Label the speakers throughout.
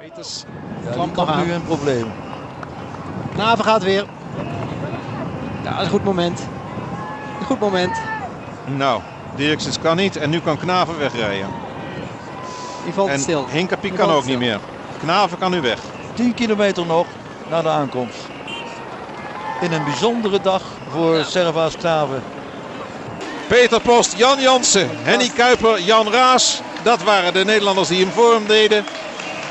Speaker 1: Peters
Speaker 2: Ja,
Speaker 1: nog aan.
Speaker 2: nu een probleem.
Speaker 1: Knaven gaat weer. Ja, dat is een goed moment. Een goed moment.
Speaker 3: Nou, Dirksens kan niet en nu kan Knaven wegrijden.
Speaker 1: Die valt
Speaker 3: En
Speaker 1: stil.
Speaker 3: Hinkapie kan ook niet meer. Knaven kan nu weg.
Speaker 2: 10 kilometer nog naar de aankomst. In een bijzondere dag voor Servaas Knaven.
Speaker 3: Peter Post, Jan Jansen, Henny Kuiper, Jan Raas. Dat waren de Nederlanders die hem voor hem deden.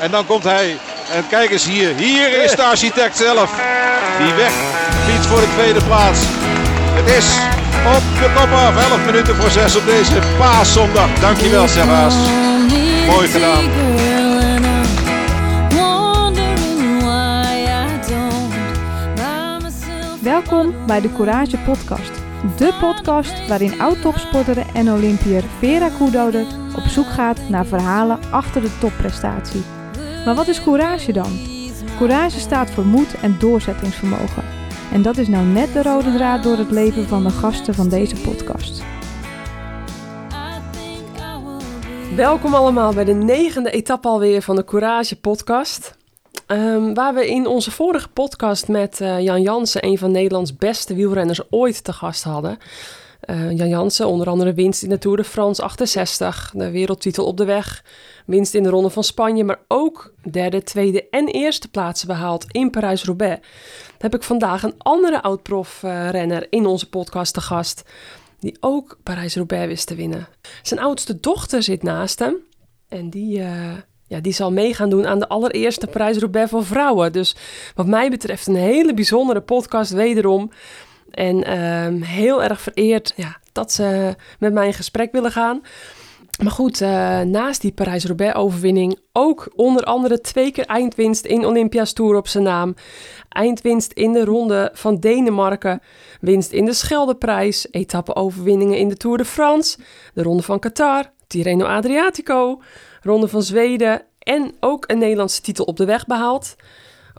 Speaker 3: En dan komt hij. En kijk eens hier. Hier is de architect zelf. Die weg fietst voor de tweede plaats. Het is op de kop af. 11 minuten voor 6 op deze paaszondag. Dankjewel Servaas. Mooi gedaan.
Speaker 4: Welkom bij de Courage Podcast. De podcast waarin oud-topsporter en Olympiër Vera Koedoder op zoek gaat naar verhalen achter de topprestatie. Maar wat is courage dan? Courage staat voor moed en doorzettingsvermogen. En dat is nou net de rode draad door het leven van de gasten van deze podcast.
Speaker 5: Welkom allemaal bij de negende etappe alweer van de Courage podcast. Ehm, waar we in onze vorige podcast met eh, Jan Jansen, een van Nederlands beste wielrenners ooit te gast hadden. Eh, Jan Jansen, onder andere winst in de Tour de France 68, de wereldtitel op de weg, winst in de Ronde van Spanje, maar ook derde, tweede en eerste plaatsen behaald in Parijs-Roubaix. Heb ik vandaag een andere oud-prof-renner in onze podcast te gast, die ook Parijs-Roubaix wist te winnen. Zijn oudste dochter zit naast hem en die, eh, ja, die zal mee gaan doen aan de allereerste Parijs-Roubaix voor vrouwen. Dus wat mij betreft een hele bijzondere podcast wederom. En ehm, heel erg vereerd ja, dat ze met mij in gesprek willen gaan. Maar goed, eh, naast die Parijs-Roubaix-overwinning ook onder andere twee keer eindwinst in Olympia's Tour op zijn naam. Eindwinst in de Ronde van Denemarken. Winst in de Scheldeprijs. Etappe-overwinningen in de Tour de France. De Ronde van Qatar. Tirreno Adriatico. Ronde van Zweden. En ook een Nederlandse titel op de weg behaald.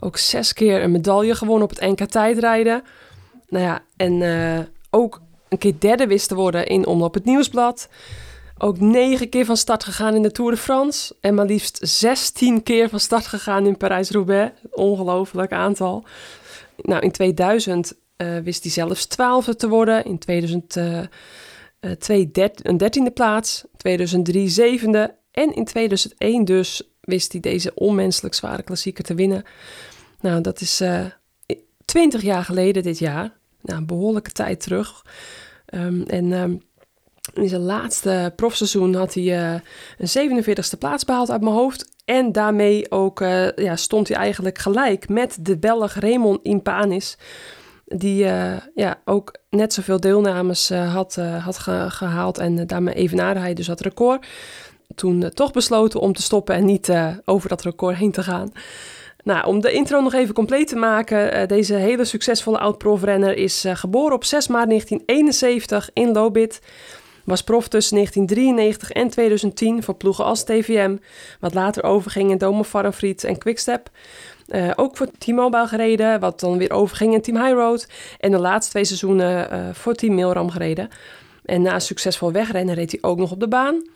Speaker 5: Ook zes keer een medaille gewonnen op het NK tijdrijden. Nou ja, en eh, ook een keer derde wist te worden in Omloop het Nieuwsblad. Ook negen keer van start gegaan in de Tour de France. En maar liefst 16 keer van start gegaan in Parijs-Roubaix. Ongelooflijk aantal. Nou, in 2000 eh, wist hij zelfs twaalfde te worden. In 2002 der- een dertiende plaats. 2003 zevende. En in 2001 dus wist hij deze onmenselijk zware klassieker te winnen. Nou, dat is eh 20 jaar geleden dit jaar. Nou, een behoorlijke tijd terug. Ehm, en ehm, in zijn laatste profseizoen had hij eh, een 47ste plaats behaald uit mijn hoofd. En daarmee ook, eh, ja, stond hij eigenlijk gelijk met de Belg Raymond Impanis. Die eh, ja, ook net zoveel deelnames had, had ge- gehaald. En daarmee evenaarde hij dus dat record. Toen toch besloten om te stoppen en niet over dat record heen te gaan. Nou, om de intro nog even compleet te maken. deze hele succesvolle oud-profrenner is geboren op 6 maart 1971 in Lobit. Was prof tussen 1993 en 2010 voor ploegen als TVM. Wat later overging in Domo Farmfried en Quickstep. Eh, ook voor T-Mobile gereden, wat dan weer overging in Team Highroad. En de laatste twee seizoenen eh, voor Team Milram gereden. En na succesvol wegrennen reed hij ook nog op de baan.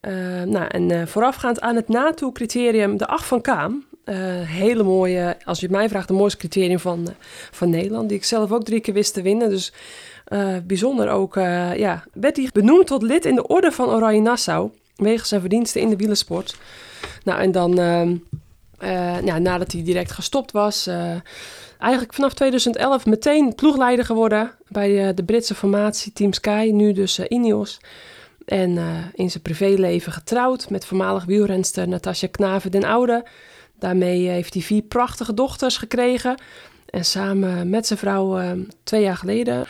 Speaker 5: Eh, nou, en voorafgaand aan het NATO-criterium, de 8 van Kaam. hele mooie, als je het mij vraagt, de mooiste criterium van, van Nederland. Die ik zelf ook drie keer wist te winnen. Dus eh, bijzonder ook, eh, ja, werd hij benoemd tot lid in de Orde van Oranje Nassau. Wegens zijn verdiensten in de wielersport. Nou, en dan, ehm, eh, nadat hij direct gestopt was, eigenlijk vanaf 2011 meteen ploegleider geworden bij de Britse formatie Team Sky, nu dus Ineos. En in zijn privéleven getrouwd met voormalig wielrenster Natasja Knaven den Oude. Daarmee heeft hij vier prachtige dochters gekregen. En samen met zijn vrouw twee jaar geleden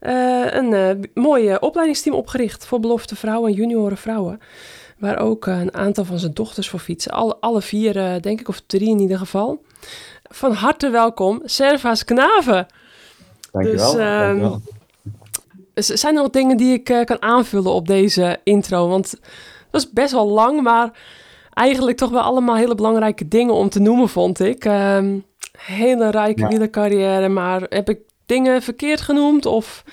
Speaker 5: een eh, mooi eh, opleidingsteam opgericht voor belofte vrouwen en junioren vrouwen. Waar ook eh, een aantal van zijn dochters voor fietsen. Alle, alle vier, denk ik, of drie in ieder geval. Van harte welkom, Servaas Knaven.
Speaker 6: Dankjewel.
Speaker 5: Dus, ehm,
Speaker 6: dankjewel.
Speaker 5: Z- Zijn er nog dingen die ik kan aanvullen op deze intro? Want dat is best wel lang, maar eigenlijk toch wel allemaal hele belangrijke dingen om te noemen, vond ik. Ehm, hele rijke
Speaker 6: Ja.
Speaker 5: wielercarrière, maar heb ik dingen verkeerd genoemd? Of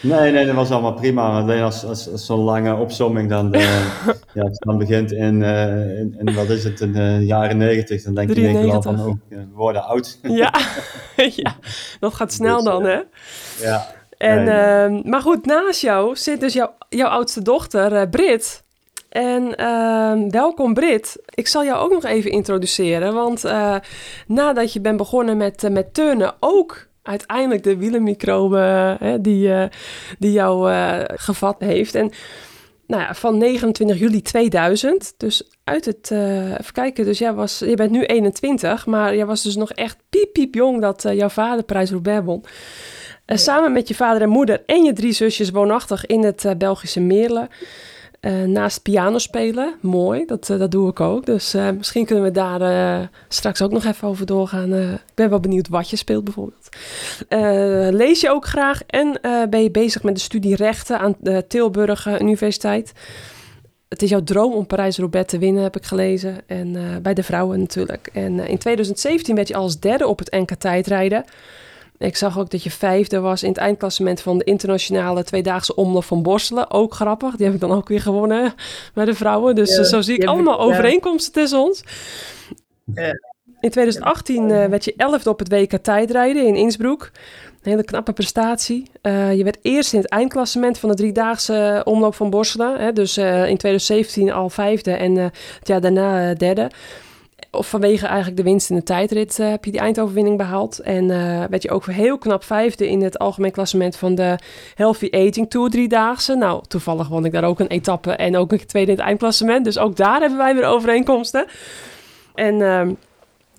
Speaker 6: Nee, nee, dat was allemaal prima. Alleen als, als, als zo'n lange opzomming dan, uh, ja, dan begint in, uh, in, in, wat is het, in de jaren negentig, dan denk je denk wel van, oh, we worden oud.
Speaker 5: Ja. ja, dat gaat snel dus, dan, hè?
Speaker 6: Ja.
Speaker 5: En, nee, uh, maar goed, naast jou zit dus jouw, jouw oudste dochter, uh, Brit. En uh, welkom Brit. Ik zal jou ook nog even introduceren. Want uh, nadat je bent begonnen met, uh, met turnen, ook uiteindelijk de wielenmicrobe die, die jou gevat heeft. En nou ja, van 29 juli 2000, dus uit het, even kijken, dus jij was, je bent nu 21, maar jij was dus nog echt piep piep jong dat jouw vader prijs Roubaix won. Ja. Samen met je vader en moeder en je drie zusjes woonachtig in het Belgische Meerle. Uh, naast piano spelen, mooi, dat, uh, dat doe ik ook. Dus uh, misschien kunnen we daar straks ook nog even over doorgaan. ik ben wel benieuwd wat je speelt bijvoorbeeld. lees je ook graag en ben je bezig met de studie rechten aan de Tilburg Universiteit. Het is jouw droom om Parijs-Roubaix te winnen, heb ik gelezen. En bij de vrouwen natuurlijk. En in 2017 werd je als derde op het NK tijdrijden. Ik zag ook dat je vijfde was in het eindklassement van de internationale tweedaagse omloop van Borselen. Ook grappig. Die heb ik dan ook weer gewonnen bij de vrouwen. Dus ja, zo zie ik allemaal overeenkomsten tussen ons. Ja. In 2018 uh, werd je elfde op het WK tijdrijden in Innsbruck. Een hele knappe prestatie. Uh, je werd eerst in het eindklassement van de driedaagse omloop van Borselen. Hè, dus uh, in 2017 al vijfde en het jaar daarna derde of vanwege eigenlijk de winst in de tijdrit uh, heb je die eindoverwinning behaald. En uh, werd je ook heel knap vijfde in het algemeen klassement van de Healthy Aging Tour driedaagse. Nou, toevallig won ik daar ook een etappe en ook een tweede in het eindklassement. Dus ook daar hebben wij weer overeenkomsten. En uh,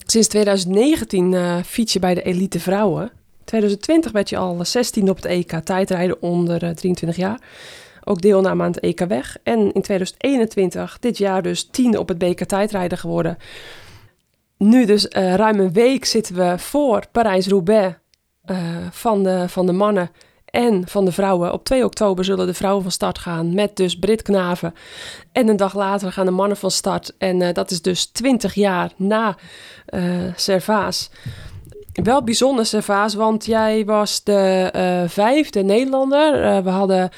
Speaker 5: sinds 2019 fiets je bij de elite vrouwen. 2020 werd je al 16 op het EK tijdrijden onder 23 jaar ook deelname aan het EK weg. En in 2021, dit jaar dus tiende op het BK tijdrijden geworden. Nu dus uh, ruim een week zitten we voor Parijs-Roubaix uh, van, de, van de mannen en van de vrouwen. Op 2 oktober zullen de vrouwen van start gaan met dus Brit Knaven. En een dag later gaan de mannen van start. En uh, dat is dus 20 jaar na Servaas. Wel bijzonder, Servaas, want jij was de vijfde Nederlander. We hadden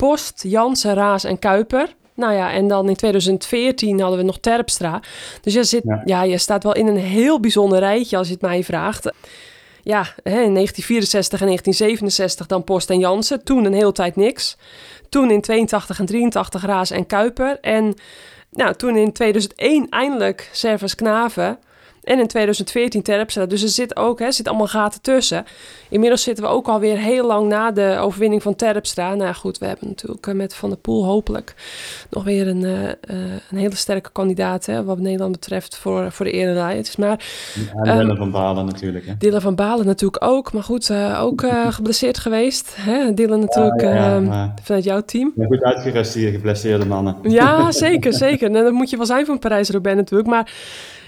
Speaker 5: Post, Jansen, Raas en Kuiper. Nou ja, en dan in 2014 hadden we nog Terpstra. Dus je, zit, ja. ja. je staat wel in een heel bijzonder rijtje als je het mij vraagt. Ja, hè, in 1964 en 1967 dan Post en Jansen. Toen een hele tijd niks. Toen in 82 en 83 Raas en Kuiper. En nou, toen in 2001 eindelijk Servus Knaven. En in 2014 Terpstra. Dus er zit ook hè, zit allemaal gaten tussen. Inmiddels zitten we ook alweer heel lang na de overwinning van Terpstra. Nou goed, we hebben natuurlijk eh, met Van der Poel hopelijk nog weer een, uh, een hele sterke kandidaat hè, wat Nederland betreft voor, voor de eredivisie. Maar,
Speaker 6: ja, Dylan um, van Balen natuurlijk. Hè?
Speaker 5: Dylan van Balen natuurlijk ook. Maar goed, uh, ook geblesseerd geweest. Hè? Dylan natuurlijk ja, ja, maar... vanuit jouw team.
Speaker 6: Ja, goed uitgerust hier, geblesseerde mannen.
Speaker 5: Ja, zeker, zeker. En dat moet je wel zijn voor een Parijs-Roubaix natuurlijk. Maar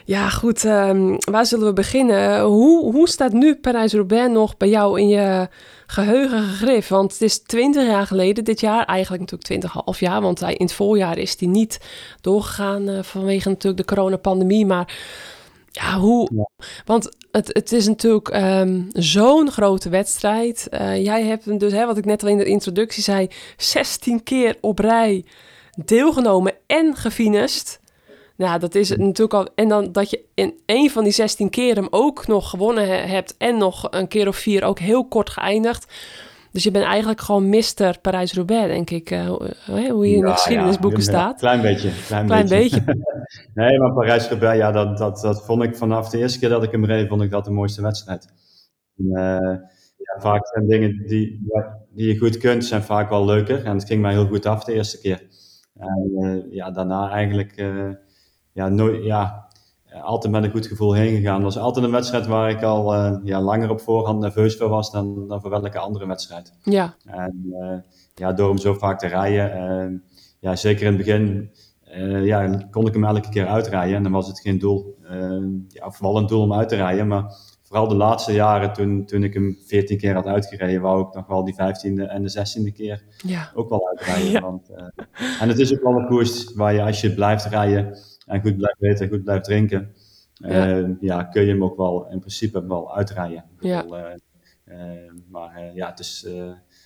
Speaker 5: ja, goed. Um, waar zullen we beginnen? Hoe, hoe staat nu Parijs-Roubaix nog bij jou in je geheugen gegrift? Want het is twintig jaar geleden dit jaar. Eigenlijk natuurlijk twintig half jaar. Want hij, in het voorjaar is hij niet doorgegaan uh, vanwege natuurlijk de coronapandemie. Maar ja, hoe... Ja. Want het, het is natuurlijk um, zo'n grote wedstrijd. Uh, jij hebt dus, hè, wat ik net al in de introductie zei... 16 keer op rij deelgenomen en gefinest... Nou, dat is natuurlijk al. En dan dat je in een van die 16 keer hem ook nog gewonnen hebt. En nog een keer of vier ook heel kort geëindigd. Dus je bent eigenlijk gewoon Mister Parijs-Roubaix, denk ik. Uh, hoe je in de geschiedenisboeken ja, staat.
Speaker 6: Klein beetje. Klein,
Speaker 5: klein beetje.
Speaker 6: nee, maar Parijs-Roubaix, ja, dat, dat, dat vond ik vanaf de eerste keer dat ik hem reed, vond ik dat de mooiste wedstrijd. En, uh, ja, vaak zijn dingen die, die je goed kunt, zijn vaak wel leuker. En het ging mij heel goed af de eerste keer. En uh, ja, daarna eigenlijk ja, nooit, ja, altijd met een goed gevoel heen gegaan. Het was altijd een wedstrijd waar ik al uh, ja, langer op voorhand nerveus voor was dan, dan voor welke andere wedstrijd.
Speaker 5: Ja.
Speaker 6: En uh, ja, door hem zo vaak te rijden, uh, ja, zeker in het begin, ja, kon ik hem elke keer uitrijden. En dan was het geen doel, ja, vooral een doel om uit te rijden, maar vooral de laatste jaren, toen, toen ik hem 14 keer had uitgereden, wou ik nog wel die 15e en de 16e keer
Speaker 5: ja.
Speaker 6: ook wel uitrijden. Ja. Want, en het is ook wel een koers waar je, als je blijft rijden, en goed blijft eten, goed blijft drinken, ja. Uh, ja. kun je hem ook wel in principe wel uitrijden.
Speaker 5: Ja.
Speaker 6: uh, maar ja, het is,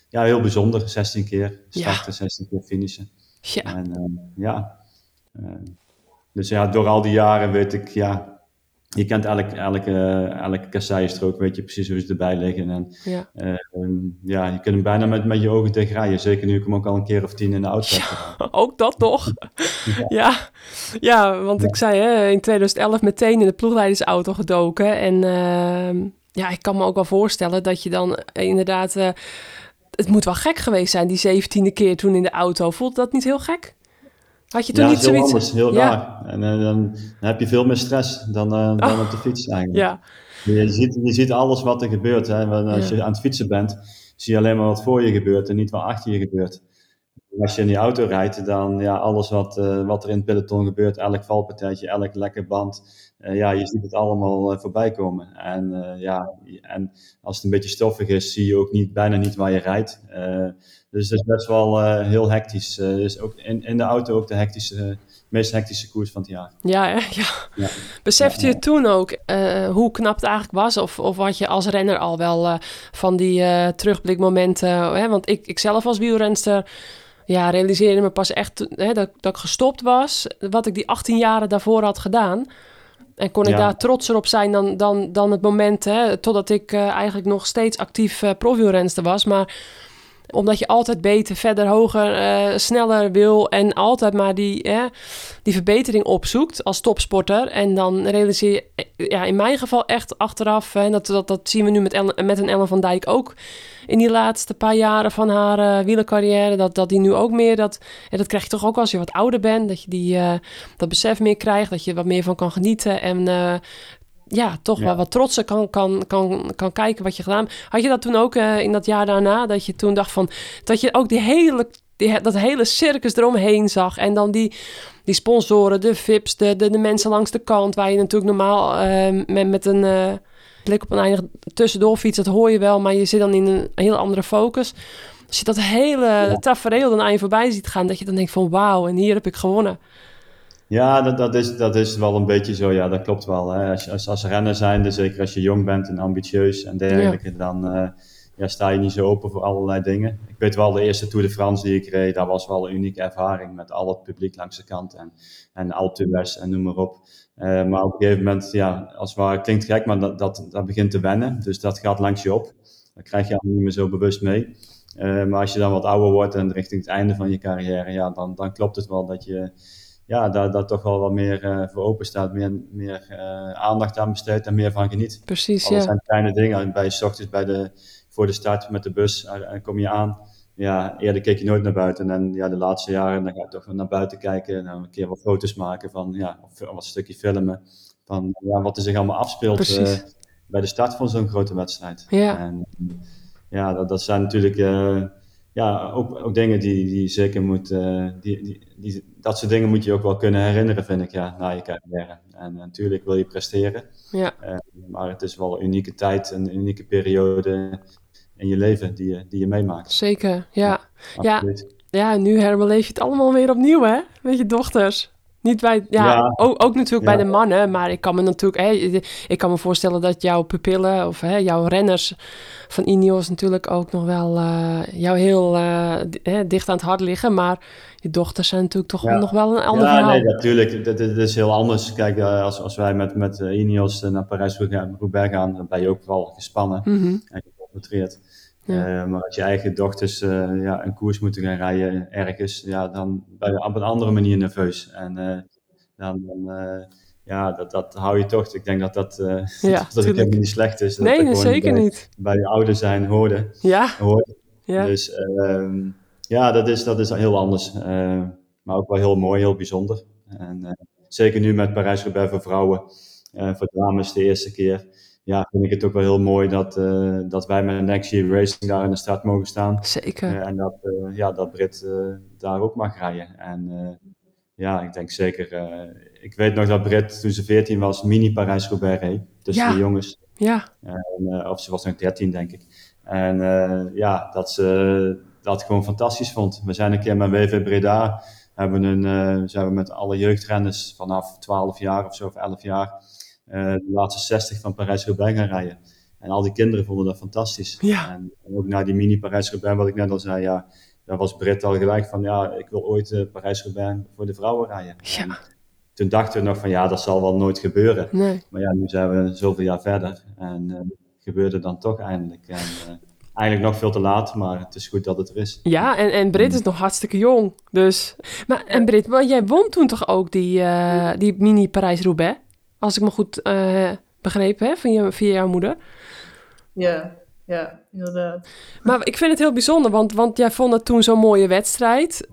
Speaker 6: ja, heel bijzonder. 16 keer starten, 16 keer finishen.
Speaker 5: Ja.
Speaker 6: En ja, dus ja, door al die jaren weet ik, ja, je kent elke, elke, elke kasseienstrook, weet je precies hoe ze erbij liggen. En,
Speaker 5: ja.
Speaker 6: Uh, ja, je kunt hem bijna met, met je ogen dicht rijden. Zeker nu ik hem ook al een keer of tien in de auto heb
Speaker 5: Ook dat nog? ja. ja. ja. want ik zei hè, in 2011 meteen in de ploegleidersauto gedoken. En uh, ja, ik kan me ook wel voorstellen dat je dan inderdaad... Uh, het moet wel gek geweest zijn, die zeventiende keer toen in de auto. Voelt dat niet heel gek? Had je toen
Speaker 6: ja,
Speaker 5: niet
Speaker 6: heel
Speaker 5: zoiets?
Speaker 6: anders, heel raar. En uh, dan, heb je veel meer stress dan, uh, dan oh. op de fiets eigenlijk.
Speaker 5: Ja.
Speaker 6: Je, ziet, je ziet alles wat er gebeurt. Hè. Als ja. je aan het fietsen bent, zie je alleen maar wat voor je gebeurt en niet wat achter je gebeurt. Als je in die auto rijdt, dan ja, alles wat, uh, wat er in het peloton gebeurt, elk valpartijtje, elk lekke band, ja, je ziet het allemaal voorbij komen. En, ja, en als het een beetje stoffig is, zie je ook niet, bijna niet waar je rijdt. Dus dat is best wel uh, heel hectisch. Uh, dus ook in, in de auto ook de hectische, meest hectische koers van het jaar.
Speaker 5: Ja, ja. ja. Besefte ja, je toen ook uh, hoe knap het eigenlijk was? Of, of had je als renner al wel van die terugblikmomenten? Hè? Want ik, ik zelf als wielrenster ja, realiseerde me pas echt hè, dat, dat ik gestopt was. Wat ik die 18 jaren daarvoor had gedaan. En kon ik ja. daar trotser op zijn dan, dan, dan het moment, hè, totdat ik eigenlijk nog steeds actief uh, profielrenster was. Maar omdat je altijd beter, verder, hoger, uh, sneller wil en altijd maar die, eh, die verbetering opzoekt als topsporter. En dan realiseer je, ja, in mijn geval echt achteraf, en dat, dat, dat zien we nu met, met een Ellen van Dijk ook in die laatste paar jaren van haar uh, wielercarrière, dat, dat die nu ook meer, dat, en dat krijg je toch ook als je wat ouder bent, dat je die, dat besef meer krijgt, dat je wat meer van kan genieten en ja, toch ja. wel wat trotser kan, kan, kan, kan kijken wat je gedaan Had je dat toen ook uh, in dat jaar daarna? Dat je toen dacht van... Dat je ook die hele, die, dat hele circus eromheen zag. En dan die, die sponsoren, de VIP's, de, de, de mensen langs de kant... waar je natuurlijk normaal uh, met, met een uh, blik op een eindig tussendoor fiets... dat hoor je wel, maar je zit dan in een heel andere focus. Als je dat hele ja. tafereel dan aan je voorbij ziet gaan... dat je dan denkt van wauw, en hier heb ik gewonnen.
Speaker 6: Ja, dat, dat, is, dat is wel een beetje zo. Ja, dat klopt wel. Hè. Als, als, als renner zijnde, zeker als je jong bent en ambitieus en dergelijke, ja. dan uh, ja, sta je niet zo open voor allerlei dingen. Ik weet wel, de eerste Tour de France die ik reed, dat was wel een unieke ervaring met al het publiek langs de kant en, en Alpe en noem maar op. Uh, maar op een gegeven moment, ja, als het ware, klinkt gek, maar dat, dat, dat begint te wennen. Dus dat gaat langs je op. Dat krijg je niet meer zo bewust mee. Uh, maar als je dan wat ouder wordt en richting het einde van je carrière, ja, dan, dan klopt het wel dat je ja, daar, daar toch wel wat meer uh, voor open staat, meer, meer uh, aandacht aan besteedt en meer van geniet.
Speaker 5: Precies,
Speaker 6: Alles
Speaker 5: ja.
Speaker 6: zijn kleine dingen. Bij s ochtends bij de, voor de start met de bus, en kom je aan. Ja, eerder keek je nooit naar buiten. En ja, de laatste jaren dan ga je toch naar buiten kijken. En dan een keer wat foto's maken van, ja, of wat stukje filmen. Van ja, wat er zich allemaal afspeelt uh, bij de start van zo'n grote wedstrijd.
Speaker 5: Ja.
Speaker 6: En, ja, dat, dat zijn natuurlijk ja, ook, ook dingen die, die zeker moet, uh, die, die, die, dat soort dingen moet je ook wel kunnen herinneren, vind ik, ja, na je carrière. En natuurlijk wil je presteren,
Speaker 5: ja.
Speaker 6: uh, maar het is wel een unieke tijd, een unieke periode in je leven die je, die je meemaakt.
Speaker 5: Zeker, ja. Ja, ja, ja, nu herbeleef je het allemaal weer opnieuw, hè, met je dochters. Niet bij, ja, ja. Ook, ook, natuurlijk ja. bij de mannen, maar ik kan me natuurlijk, hè, ik kan me voorstellen dat jouw pupillen of hè, jouw renners van Ineos natuurlijk ook nog wel uh, jou heel uh, dicht aan het hart liggen, maar je dochters zijn natuurlijk toch
Speaker 6: ja.
Speaker 5: nog wel een ander
Speaker 6: ja, nee, natuurlijk, dat, dat is heel anders. Kijk, uh, als, als wij met, met Ineos naar Parijs-Roubaix gaan, dan ben je ook wel gespannen
Speaker 5: mm -hmm.
Speaker 6: en geconcentreerd. Ja. Uh, maar als je eigen dochters uh, ja, een koers moeten gaan rijden ergens, ja, dan ben je op een andere manier nerveus. En uh, dan, dan ja, dat, dat hou je toch. Ik denk dat dat,
Speaker 5: ja,
Speaker 6: dat, dat helemaal niet slecht is. Dat
Speaker 5: nee,
Speaker 6: dat
Speaker 5: zeker
Speaker 6: bij,
Speaker 5: niet.
Speaker 6: Bij je ouder zijn hoorde.
Speaker 5: Ja.
Speaker 6: hoorde.
Speaker 5: ja.
Speaker 6: Dus ehm, ja, dat is, dat is heel anders. maar ook wel heel mooi, heel bijzonder. En zeker nu met Parijs-Roubaix voor vrouwen. voor dames de eerste keer ja, vind ik het ook wel heel mooi dat, uh, dat wij met Next Year Racing daar in de stad mogen staan.
Speaker 5: Zeker.
Speaker 6: Uh, en dat, uh, ja, dat Brit daar ook mag rijden. En ja, ik denk zeker. ik weet nog dat Brit toen ze 14 was, mini Parijs-Roubaix reed. Tussen
Speaker 5: ja.
Speaker 6: de jongens.
Speaker 5: Ja.
Speaker 6: En, of ze was nog 13, denk ik. En ja, dat ze dat gewoon fantastisch vond. We zijn een keer met WV Breda. Hebben een, zijn we met alle jeugdrenners vanaf 12 jaar of zo, of 11 jaar. Uh, de laatste 60 van Parijs-Roubaix gaan rijden. En al die kinderen vonden dat fantastisch.
Speaker 5: Ja.
Speaker 6: En ook na die mini Parijs-Roubaix, wat ik net al zei, ja, daar was Britt al gelijk van, ja, ik wil ooit uh, Parijs-Roubaix voor de vrouwen rijden.
Speaker 5: Ja.
Speaker 6: En toen dachten we nog van, ja, dat zal wel nooit gebeuren.
Speaker 5: Nee.
Speaker 6: Maar ja, nu zijn we zoveel jaar verder en uh, het gebeurde dan toch eindelijk. En, uh, eigenlijk nog veel te laat, maar het is goed dat het er is.
Speaker 5: Ja, en, en Brit is nog hartstikke jong. Dus. Maar, en Brit, maar jij won toen toch ook die, uh, die mini Parijs-Roubaix? Als ik me goed uh, begrepen heb, via, via jouw moeder.
Speaker 7: Ja, ja, inderdaad.
Speaker 5: Maar ik vind het heel bijzonder, want, want jij vond het toen zo'n mooie wedstrijd.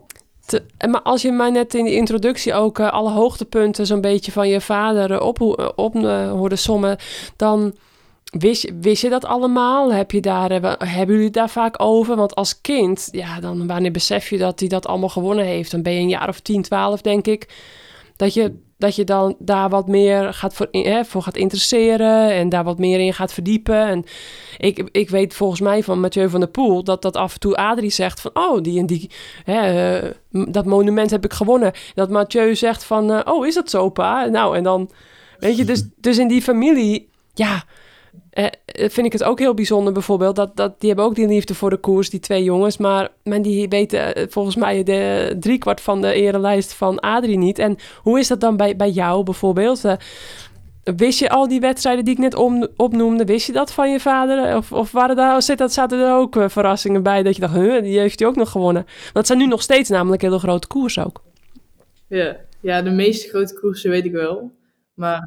Speaker 5: Te, maar als je mij net in de introductie ook uh, alle hoogtepunten zo'n beetje van je vader op, op uh, hoorde sommen, dan wist, wist je dat allemaal? Heb je daar, hebben jullie daar vaak over? Want als kind, ja, dan wanneer besef je dat hij dat allemaal gewonnen heeft? Dan ben je een jaar of 10, 12, denk ik. Dat je, dat je dan daar wat meer gaat voor, eh, voor gaat interesseren en daar wat meer in gaat verdiepen. En ik, ik weet volgens mij van Mathieu van der Poel dat dat af en toe Adrie zegt van oh, die en die, hè, uh, dat monument heb ik gewonnen. Dat Mathieu zegt van uh, oh, is dat zo pa? Nou, en dan, weet je, dus, dus in die familie, ja, uh, vind ik het ook heel bijzonder bijvoorbeeld. Dat, dat, die hebben ook die liefde voor de koers, die twee jongens. Maar, maar die weten volgens mij de driekwart van de erelijst van Adrie niet. En hoe is dat dan bij, bij jou bijvoorbeeld? Uh, wist je al die wedstrijden die ik net opnoemde, wist je dat van je vader? Of, of waren daar, zit zaten er ook verrassingen bij dat je dacht, huh, die heeft hij ook nog gewonnen? Dat zijn nu nog steeds namelijk hele grote koers ook.
Speaker 7: Ja, ja de meeste grote koersen weet ik wel. Maar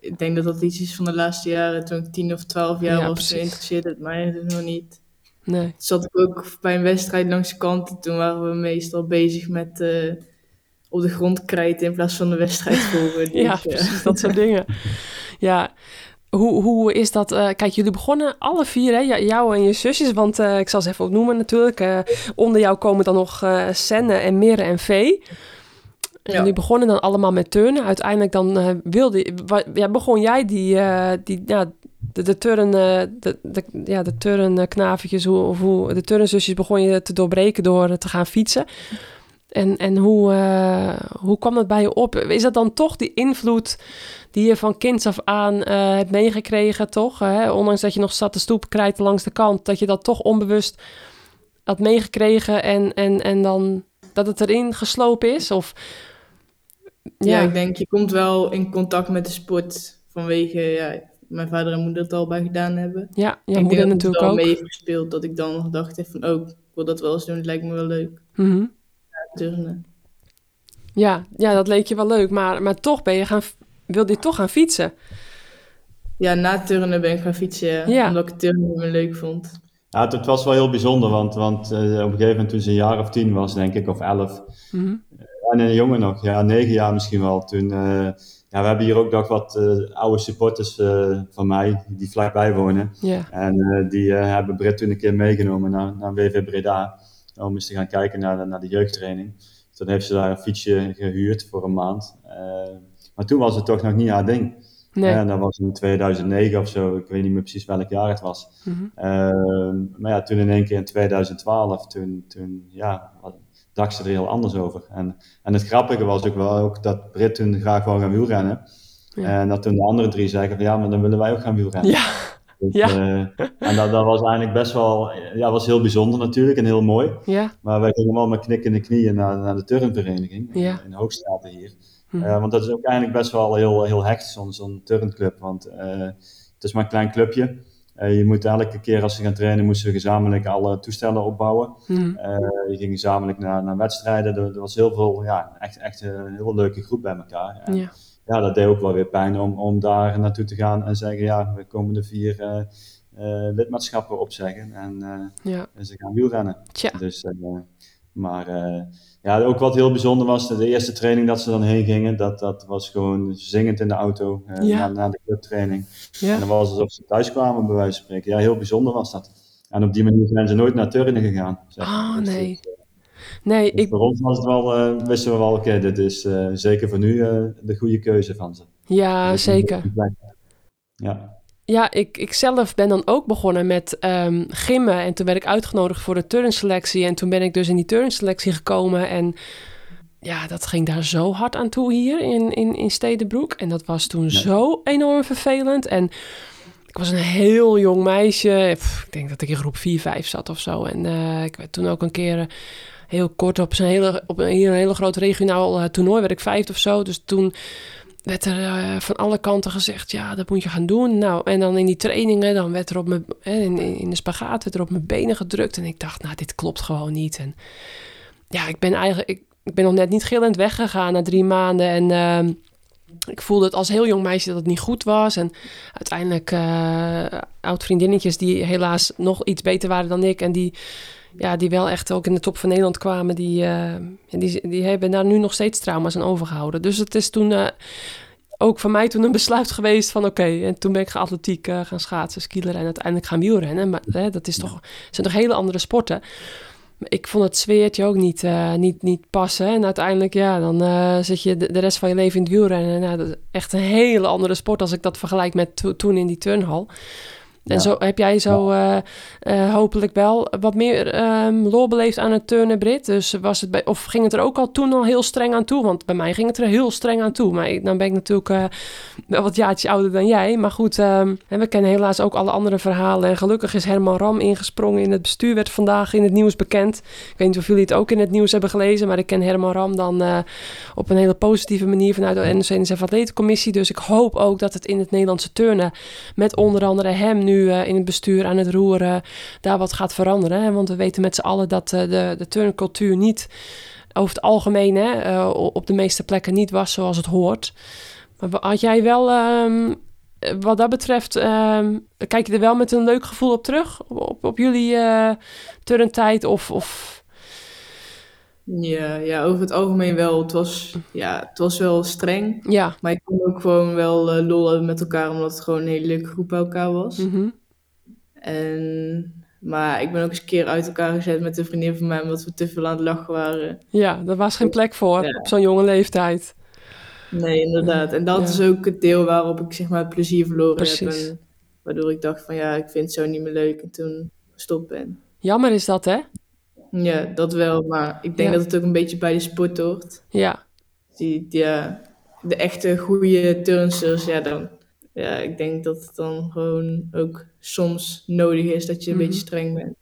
Speaker 7: ik denk dat dat iets is van de laatste jaren. Toen ik tien of twaalf jaar
Speaker 5: Ja,
Speaker 7: was,
Speaker 5: precies.
Speaker 7: interesseerde het mij dus nog niet.
Speaker 5: Nee.
Speaker 7: Zat ik ook bij een wedstrijd langs de kant. Toen waren we meestal bezig met eh, op de grond krijten in plaats van de wedstrijd volgen.
Speaker 5: Ja,
Speaker 7: Dus, eh,
Speaker 5: precies, dat soort dingen. Ja, hoe, hoe is dat? eh, kijk, jullie begonnen alle vier, hè? Ja, jou en je zusjes, want ik zal ze even opnoemen natuurlijk. Onder jou komen dan nog Senne en Mirre en Vee. En jullie begonnen dan allemaal met turnen. Uiteindelijk dan eh, wilde ja, begon jij die, eh, die ja, de, de eh, de, de, ja, de hoe, of hoe, de turnzusjes begon je te doorbreken door te gaan fietsen. En, en hoe, hoe kwam dat bij je op? Is dat dan toch die invloed die je van kinds af aan hebt meegekregen, toch? Hè? Ondanks dat je nog zat te stoep krijten langs de kant, dat je dat toch onbewust had meegekregen en, en, en dan dat het erin geslopen is? Of,
Speaker 7: ja. ik denk, je komt wel in contact met de sport vanwege ja, mijn vader en moeder het al bij gedaan hebben.
Speaker 5: ja, je
Speaker 7: ik
Speaker 5: moeder
Speaker 7: denk
Speaker 5: natuurlijk
Speaker 7: wel
Speaker 5: ook.
Speaker 7: mee heeft gespeeld dat ik dan gedacht heb van, oh, ik wil dat wel eens doen, het lijkt me wel leuk.
Speaker 5: Mhm.
Speaker 7: Turnen.
Speaker 5: ja, ja, dat leek je wel leuk, maar, maar toch ben je gaan, wilde je toch gaan fietsen.
Speaker 7: Ja, na turnen ben ik gaan fietsen, ja,
Speaker 5: Ja.
Speaker 7: omdat ik turnen meer leuk vond.
Speaker 6: Ja, het, het was wel heel bijzonder, want, want eh, op een gegeven moment toen ze een jaar of tien was, denk ik, of elf,
Speaker 5: Mhm.
Speaker 6: En een jongen nog, ja, negen jaar misschien wel, toen, eh, ja, we hebben hier ook nog wat eh, oude supporters eh, van mij, die vlakbij wonen. En die hebben Britt toen een keer meegenomen naar, naar WV Breda, om eens te gaan kijken naar de, naar de jeugdtraining. Toen heeft ze daar een fietsje gehuurd voor een maand. Maar toen was het toch nog niet haar ding.
Speaker 5: Nee.
Speaker 6: En dat was in 2009 of zo, ik weet niet meer precies welk jaar het was.
Speaker 5: Mhm.
Speaker 6: Ehm, maar ja, toen in één keer in 2012, toen, toen ja, dacht ze er heel anders over. En, en het grappige was ook wel ook dat Brit toen graag wou gaan wielrennen.
Speaker 5: Ja.
Speaker 6: En dat toen de andere drie zeggen van ja, maar dan willen wij ook gaan wielrennen.
Speaker 5: Ja,
Speaker 6: Dus,
Speaker 5: ja.
Speaker 6: eh, en dat, dat was eigenlijk best wel, ja, was heel bijzonder natuurlijk en heel mooi.
Speaker 5: ja,
Speaker 6: Maar wij gingen wel met knikkende knieën naar, naar de turnvereniging in, in Hoogstraten hier.
Speaker 5: Mhm.
Speaker 6: Eh, want dat is ook eigenlijk best wel heel, heel hecht, zo'n zo'n turnclub. Want eh, het is maar een klein clubje. Eh, je moet elke keer als ze gaan trainen, moesten we gezamenlijk alle toestellen opbouwen. Eh, je ging gezamenlijk naar, naar wedstrijden. Er, er was heel veel, ja, echt, echt een heel leuke groep bij elkaar. En,
Speaker 5: ja.
Speaker 6: ja, dat deed ook wel weer pijn om, om daar naartoe te gaan en zeggen, ja, we komen de vier lidmaatschappen opzeggen en
Speaker 5: ja.
Speaker 6: ze gaan wielrennen.
Speaker 5: Tja.
Speaker 6: Dus, maar eh, ja, ook wat heel bijzonder was, de eerste training dat ze dan heen gingen, dat, dat was gewoon zingend in de auto eh,
Speaker 5: Ja.
Speaker 6: na, na de clubtraining. En dan was het alsof ze thuis kwamen, bij wijze van spreken. Ja, heel bijzonder was dat. En op die manier zijn ze nooit naar turnen gegaan. zeg maar.
Speaker 5: Oh, nee.
Speaker 6: eh,
Speaker 5: Nee,
Speaker 6: dus
Speaker 5: ik,
Speaker 6: voor ons was het wel, wisten we wel, oké, dit is zeker voor nu de goede keuze van ze.
Speaker 5: ja,
Speaker 6: Dus-
Speaker 5: zeker.
Speaker 6: Ja.
Speaker 5: Ja, ik, ik zelf ben dan ook begonnen met ehm gimmen. En toen werd ik uitgenodigd voor de turnselectie. En toen ben ik dus in die turnselectie gekomen. En ja, dat ging daar zo hard aan toe hier in, in, in Stedenbroek. En dat was toen zo enorm vervelend. En ik was een heel jong meisje. Pff, ik denk dat ik in groep 4, 5 zat of zo. En eh, ik werd toen ook een keer eh, heel kort op, zijn hele, op een, hier een hele groot regionaal eh, toernooi, werd ik vijfde of zo. Dus toen werd er eh, van alle kanten gezegd, ja, dat moet je gaan doen. Nou, en dan in die trainingen, dan werd er op mijn, in, in de spagaat, werd er op mijn benen gedrukt. En ik dacht, nou, dit klopt gewoon niet. En ja, ik ben eigenlijk, ik, ben nog net niet gillend weggegaan na drie maanden. En ehm, ik voelde het als heel jong meisje dat het niet goed was. En uiteindelijk eh oud vriendinnetjes die helaas nog iets beter waren dan ik. En die, ja, die wel echt ook in de top van Nederland kwamen. Die, eh, die, die hebben daar nu nog steeds trauma's aan overgehouden. Dus het is toen eh, ook voor mij toen een besluit geweest van oké. en toen ben ik gaan atletiek eh, gaan schaatsen, skileren en uiteindelijk gaan wielrennen. Maar hè, dat is toch, zijn toch hele andere sporten. Ik vond het sfeertje ook niet, niet, niet passen. En uiteindelijk, ja, dan zit je de, de rest van je leven in het wielrennen. Nou, dat is echt een hele andere sport als ik dat vergelijk met to- toen in die turnhal. En
Speaker 6: Ja.
Speaker 5: zo heb jij zo eh, eh, hopelijk wel wat meer ehm lol beleefd aan het turnen, Brit. Dus was het bij, of ging het er ook al toen al heel streng aan toe? Want bij mij ging het er heel streng aan toe. Maar ik, dan ben ik natuurlijk eh, wel wat jaartjes ouder dan jij. Maar goed, ehm, en we kennen helaas ook alle andere verhalen. En gelukkig is Herman Ram ingesprongen in het bestuur. Werd vandaag in het nieuws bekend. Ik weet niet of jullie het ook in het nieuws hebben gelezen. Maar ik ken Herman Ram dan op een hele positieve manier vanuit de NOC-NSF Atletencommissie. Dus ik hoop ook dat het in het Nederlandse turnen met onder andere hem nu eh, in het bestuur aan het roeren daar wat gaat veranderen. Hè? Want we weten met z'n allen dat eh, de, de turncultuur niet over het algemeen hè, eh, op de meeste plekken niet was zoals het hoort. Maar had jij wel, ehm, wat dat betreft, ehm, kijk je er wel met een leuk gevoel op terug? Op, op jullie eh turntijd of... of...
Speaker 7: Ja, ja, over het algemeen wel. Het was, ja, het was wel streng.
Speaker 5: Ja.
Speaker 7: Maar ik kon ook gewoon wel eh, lollen met elkaar, omdat het gewoon een hele leuke groep bij elkaar was.
Speaker 5: Mhm.
Speaker 7: En, maar ik ben ook eens een keer uit elkaar gezet met een vriendin van mij, omdat we te veel aan het lachen waren.
Speaker 5: Ja, daar was geen plek voor
Speaker 7: Ja.
Speaker 5: op zo'n jonge leeftijd.
Speaker 7: Nee, inderdaad. En dat
Speaker 5: Ja.
Speaker 7: is ook het deel waarop ik zeg maar plezier verloren
Speaker 5: Precies.
Speaker 7: heb. En waardoor ik dacht van ja, ik vind het zo niet meer leuk en toen gestopt ben.
Speaker 5: Jammer is dat, hè?
Speaker 7: Ja, dat wel. Maar ik denk
Speaker 5: Ja.
Speaker 7: dat het ook een beetje bij de sport hoort.
Speaker 5: Ja.
Speaker 7: Die, die, ja, de echte goede turnsters, ja, dan, ja, ik denk dat het dan gewoon ook soms nodig is dat je een beetje streng bent.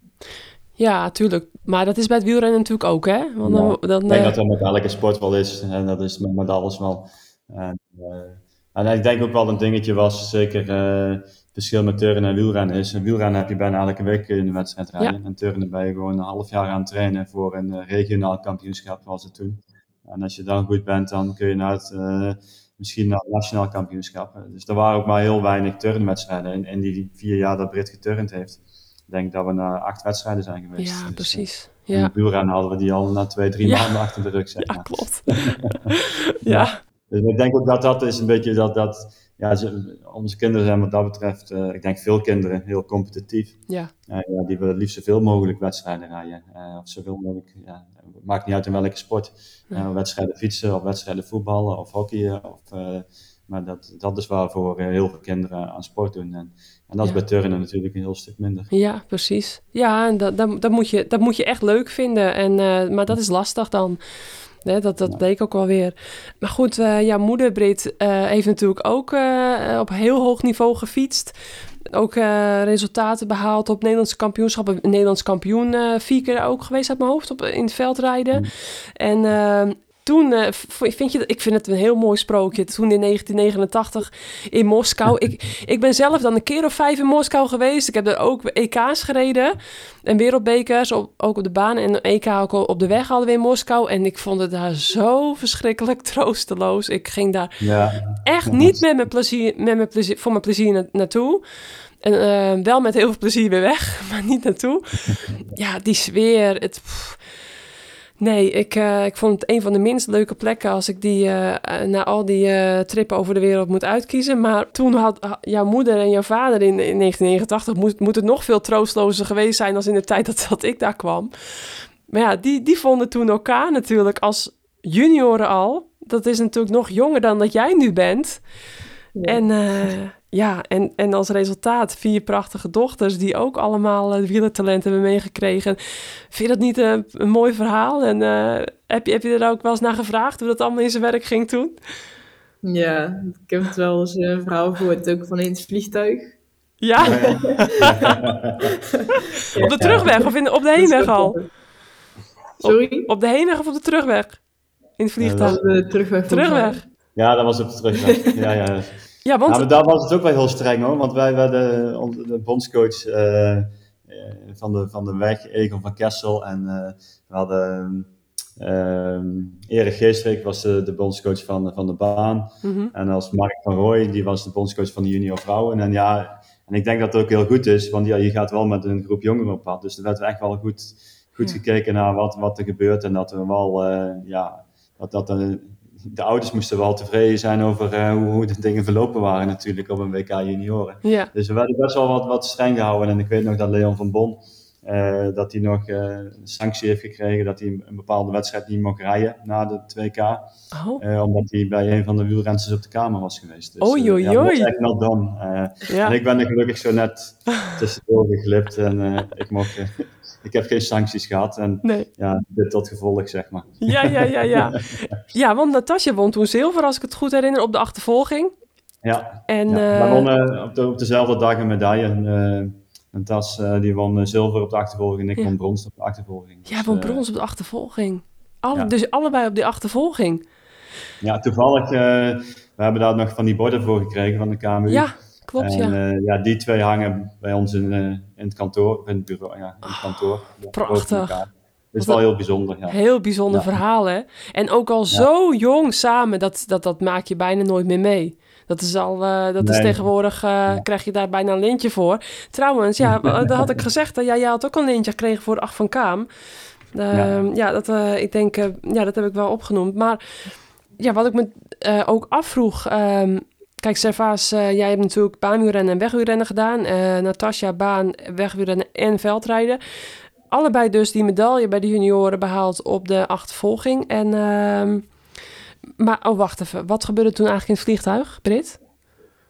Speaker 5: Ja, tuurlijk. Maar dat is bij het wielrennen natuurlijk ook, hè? Want dan,
Speaker 6: Ja,
Speaker 5: dan,
Speaker 6: Ik denk
Speaker 5: eh,
Speaker 6: dat dat met elke sport wel is. En dat is met, met alles wel. En, eh, en ik denk ook wel een dingetje was, zeker eh, verschil met turnen en wielrennen is. In wielrennen heb je bijna elke week in de wedstrijd rijden. En turnen ben je gewoon een half jaar aan het trainen voor een eh, regionaal kampioenschap, was het toen. En als je dan goed bent, dan kun je naar het, eh, misschien naar het nationaal kampioenschap. Dus er waren ook maar heel weinig turnwedstrijden. In, in die vier jaar dat Brit geturnd heeft, ik denk dat we naar acht wedstrijden zijn geweest.
Speaker 5: ja,
Speaker 6: Dus,
Speaker 5: precies.
Speaker 6: eh, en
Speaker 5: Ja,
Speaker 6: in wielrennen hadden we die al na twee, drie
Speaker 5: Ja.
Speaker 6: maanden achter de rug, zeg
Speaker 5: ja
Speaker 6: maar.
Speaker 5: klopt. ja.
Speaker 6: Dus ik denk ook dat dat is een beetje dat, dat ja, ze- onze kinderen zijn wat dat betreft, eh, ik denk veel kinderen, heel competitief.
Speaker 5: Ja.
Speaker 6: Eh, ja, die willen het liefst zoveel mogelijk wedstrijden rijden. Eh, of zoveel mogelijk, ja, het maakt niet uit in welke sport. Wedstrijden fietsen of wedstrijden voetballen of hockeyen. Of, maar dat, dat is waarvoor heel veel kinderen aan sport doen. En, en dat is bij turnen natuurlijk een heel stuk minder.
Speaker 5: Ja, precies. Ja, en dat, dat, dat, moet je, dat moet je echt leuk vinden. En, maar dat is lastig dan. Dat, dat bleek ook wel weer. Maar goed, eh jouw moeder Brit eh, heeft natuurlijk ook eh, op heel hoog niveau gefietst. Ook resultaten behaald op Nederlandse kampioenschappen. Nederlands kampioen vier keer ook geweest uit mijn hoofd op, in het veldrijden. En eh, toen, v- vind je, ik vind het een heel mooi sprookje. Toen in 1989 in Moskou. ik, ik ben zelf dan een keer of vijf in Moskou geweest. Ik heb er ook EK's gereden. En wereldbekers, op, ook op de baan. En EK ook op de weg hadden we in Moskou. En ik vond het daar zo verschrikkelijk troosteloos. Ik ging daar
Speaker 6: Ja,
Speaker 5: echt
Speaker 6: Ja,
Speaker 5: niet met mijn plezier, met mijn plezier, voor mijn plezier na- naartoe. En eh, wel met heel veel plezier weer weg, maar niet naartoe. Ja, die sfeer. Het, pff. Nee, ik, eh, ik vond het een van de minst leuke plekken als ik die eh, eh, na al die trippen over de wereld moet uitkiezen. Maar toen had ha- jouw moeder en jouw vader in, in 1989 moet, moet het nog veel troostlozer geweest zijn als in de tijd dat, dat ik daar kwam. Maar ja, die, die vonden toen elkaar natuurlijk als junioren al. Dat is natuurlijk nog jonger dan dat jij nu bent. En ja, en, en als resultaat vier prachtige dochters die ook allemaal uh, wielertalent hebben meegekregen. Vind je dat niet een, een mooi verhaal? En eh, heb, je, heb je er ook wel eens naar gevraagd hoe dat allemaal in zijn werk ging toen?
Speaker 7: Ja, ik heb het wel eens een verhaal gehoord, ook van in het vliegtuig.
Speaker 5: Ja, op de terugweg of in de, op de heenweg al?
Speaker 7: Sorry?
Speaker 5: Op de heenweg of op de terugweg? In het vliegtuig?
Speaker 7: Dat de terugweg.
Speaker 5: Terugweg.
Speaker 6: Ja, dat was op de terugweg. Ja, ja.
Speaker 5: Ja, want...
Speaker 6: maar daar was het ook wel heel streng hoor. Want wij werden on- de bondscoach eh, eh, van, de, van de weg, Egon van Kessel. En eh, we hadden Erik Geestreek was de, de bondscoach van, van de baan.
Speaker 5: Mhm.
Speaker 6: En als Mark van Rooij, die was de bondscoach van de junior vrouwen. En ja, en ik denk dat het ook heel goed is, want ja, je gaat wel met een groep jongeren op pad. Dus er werd echt wel goed, goed
Speaker 5: Ja.
Speaker 6: gekeken naar wat, wat er gebeurt. En dat we wel, eh, ja, dat, dat de, de ouders moesten wel tevreden zijn over eh, hoe, hoe de dingen verlopen waren natuurlijk op een WK junioren.
Speaker 5: Ja,
Speaker 6: Dus we werden best wel wat, wat streng gehouden. En ik weet nog dat Leon van Bon, eh, dat hij nog eh, een sanctie heeft gekregen dat hij een bepaalde wedstrijd niet mocht rijden na de 2K.
Speaker 5: oh,
Speaker 6: omdat hij bij een van de wielrensters op de kamer was geweest. Dus, eh,
Speaker 5: oei,
Speaker 6: ja, dat was echt not done.
Speaker 5: Ja.
Speaker 6: En ik ben er gelukkig zo net tussendoor geglipt. En ik, mocht, ik heb geen sancties gehad. En
Speaker 5: Nee.
Speaker 6: ja, dit tot gevolg, zeg maar.
Speaker 5: Ja, ja, ja, ja. Ja, want Natasja won toen zilver, als ik het goed herinner, op de achtervolging.
Speaker 6: Ja,
Speaker 5: En
Speaker 6: ja. wonnen op, de- op dezelfde dag een medaille. En, eh, en Tas die won zilver op de achtervolging en ik
Speaker 5: Ja.
Speaker 6: won brons op de achtervolging.
Speaker 5: ja,
Speaker 6: Dus,
Speaker 5: won brons op de achtervolging. Alle,
Speaker 6: ja.
Speaker 5: Dus allebei op die achtervolging.
Speaker 6: ja, toevallig, eh, we hebben daar nog van die borden voor gekregen van de KMU.
Speaker 5: Ja, klopt,
Speaker 6: en,
Speaker 5: ja.
Speaker 6: eh, ja, die twee hangen bij ons in, eh, in het kantoor, in het bureau, ja, in het kantoor. Ja,
Speaker 5: prachtig.
Speaker 6: Het is wel heel bijzonder, ja.
Speaker 5: Heel bijzonder
Speaker 6: Ja.
Speaker 5: verhaal, hè? En ook al zo jong samen, dat, dat, dat maak je bijna nooit meer mee. Dat is al, eh, dat is tegenwoordig, krijg je daar bijna een lintje voor. Trouwens, ja, dat had ik gezegd. ja, jij had ook een lintje gekregen voor de Acht van Kaam. Ehm, ja. dat, eh, ik denk, ja, dat heb ik wel opgenoemd. Maar ja, wat ik me ook afvroeg... ehm, kijk, Servaas, eh, jij hebt natuurlijk baanwielrennen en wegwielrennen gedaan. Eh Natasja, baan, wegwielrennen en veldrijden. Allebei dus die medaille bij de junioren behaald op de achtervolging. En, ehm, maar, oh, wacht even. Wat gebeurde toen eigenlijk in het vliegtuig, Brit?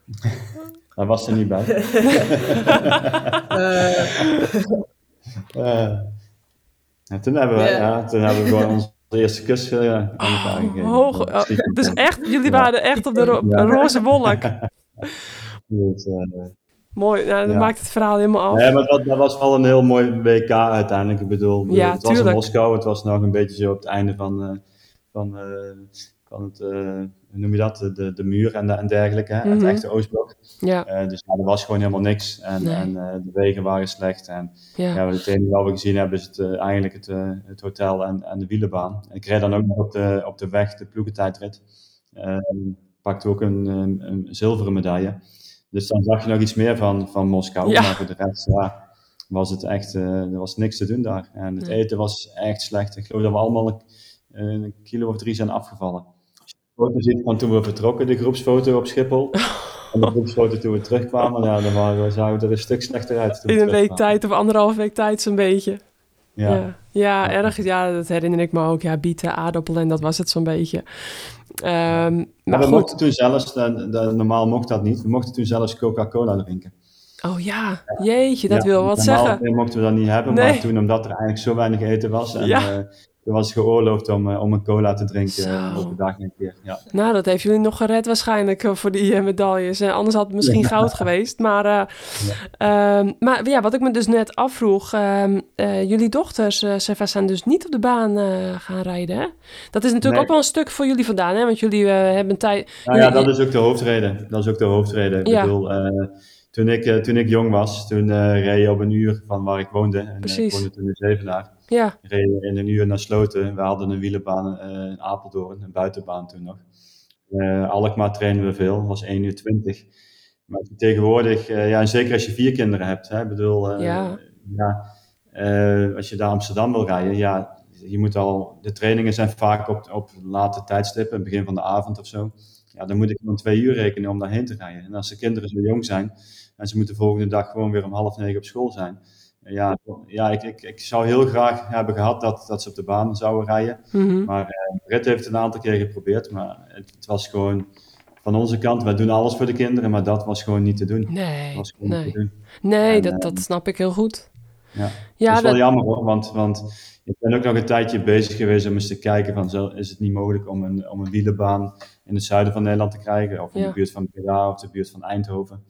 Speaker 6: Daar was ze niet bij. Eh, en toen hebben we,
Speaker 7: Ja.
Speaker 6: ja, toen hebben we gewoon eerste kus aan elkaar gegeven.
Speaker 5: Hoog, oh, dus echt, jullie
Speaker 6: Ja.
Speaker 5: waren echt op de ro-
Speaker 6: Ja.
Speaker 5: roze wolk.
Speaker 6: Dus, eh,
Speaker 5: Mooi, nou, dat
Speaker 6: Ja.
Speaker 5: maakt het verhaal helemaal af.
Speaker 6: Nee, maar dat, dat was wel een heel mooi WK uiteindelijk. Ik bedoel,
Speaker 5: Ja,
Speaker 6: het was in. Moskou. Het was nog een beetje zo op het einde van, van, van het, hoe noem je dat, de, de, muur en, de- en dergelijke. Het
Speaker 5: Mhm.
Speaker 6: echte Oostblok.
Speaker 5: Ja,
Speaker 6: Eh, dus ja, er was gewoon helemaal niks. En,
Speaker 5: Nee.
Speaker 6: en eh, de wegen waren slecht. En
Speaker 5: ja.
Speaker 6: ja, het enige wat we gezien hebben is het, eh, eigenlijk het, het hotel en, en de wielenbaan. Ik reed dan ook nog op de, op de weg, de ploegentijdrit. Eh pakte ook een, een, een zilveren medaille. Dus dan zag je nog iets meer van, van Moskou.
Speaker 5: Ja.
Speaker 6: Maar voor de rest ja, was het echt, er was niks te doen daar. En het
Speaker 5: Nee.
Speaker 6: eten was echt slecht. Ik geloof dat we allemaal een, een kilo of drie zijn afgevallen. Als je de foto ziet van toen we vertrokken, de groepsfoto op Schiphol. En de groepsfoto toen we terugkwamen, ja, dan waren we, zagen we er een stuk slechter uit. toen
Speaker 5: In een week tijd of anderhalf week tijd zo'n beetje.
Speaker 6: Ja.
Speaker 5: Ja, ja, erg. Ja, dat herinner ik me ook. Ja, bieten, aardappelen en dat was het zo'n beetje. Ehm,
Speaker 6: Maar
Speaker 5: maar
Speaker 6: we mochten toen zelfs, de- de- normaal mocht dat niet, we mochten toen zelfs Coca-Cola drinken.
Speaker 5: Oh ja, jeetje, dat
Speaker 6: Ja,
Speaker 5: wil wat
Speaker 6: normaal
Speaker 5: zeggen.
Speaker 6: mochten we dat niet hebben,
Speaker 5: Nee.
Speaker 6: maar toen omdat er eigenlijk zo weinig eten was, en,
Speaker 5: Ja.
Speaker 6: eh, was geoorloofd om, eh, om een cola te drinken eh, op de dag een keer. Ja.
Speaker 5: Nou, dat heeft jullie nog gered waarschijnlijk eh, voor die eh, medailles. Eh, anders had het misschien goud geweest. Maar, eh, ehm, maar ja, wat ik me dus net afvroeg. ehm, eh, jullie dochters, eh Seva, zijn dus niet op de baan eh, gaan rijden, hè? Dat is natuurlijk
Speaker 6: Nee.
Speaker 5: ook wel een stuk voor jullie vandaan, hè? Want jullie eh, hebben een tijd...
Speaker 6: Nou ja, dat is ook de hoofdreden. Dat is ook de hoofdreden. Ik
Speaker 5: Ja.
Speaker 6: bedoel, eh, toen, ik, eh, toen ik jong was, toen eh, reed je op een uur van waar ik woonde. En, eh,
Speaker 5: Precies.
Speaker 6: ik woonde toen in Zevenaar.
Speaker 5: Ja,
Speaker 6: reed je in een uur naar Sloten. We hadden een wielenbaan eh, in Apeldoorn, een buitenbaan toen nog. Eh Alkmaar trainen we veel, was 1 uur 20. Maar tegenwoordig, eh, ja, en zeker als je vier kinderen hebt, hè, bedoel,
Speaker 5: Ja.
Speaker 6: ja, als je daar Amsterdam wil rijden, ja, je moet al, de trainingen zijn vaak op, op late tijdstippen, begin van de avond of zo. Ja, dan moet ik gewoon twee uur rekenen om daarheen te rijden. En als de kinderen zo jong zijn en ze moeten de volgende dag gewoon weer om half negen op school zijn, ja, ja ik, ik, ik zou heel graag hebben gehad dat, dat ze op de baan zouden rijden.
Speaker 5: mhm.
Speaker 6: Maar eh Britt heeft het een aantal keer geprobeerd, maar het, het was gewoon van onze kant, wij doen alles voor de kinderen, maar dat was gewoon niet te doen. Dat
Speaker 5: nee,
Speaker 6: was gewoon niet
Speaker 5: nee.
Speaker 6: te doen.
Speaker 5: Nee,
Speaker 6: En,
Speaker 5: dat,
Speaker 6: eh,
Speaker 5: dat snap ik heel goed.
Speaker 6: Ja.
Speaker 5: Ja,
Speaker 6: dat is wel
Speaker 5: dat,
Speaker 6: jammer hoor, want, want ik ben ook nog een tijdje bezig geweest om eens te kijken van, zo, is het niet mogelijk om een, om een wielenbaan in het zuiden van Nederland te krijgen, of in
Speaker 5: Ja.
Speaker 6: de buurt van Breda of de buurt van Eindhoven.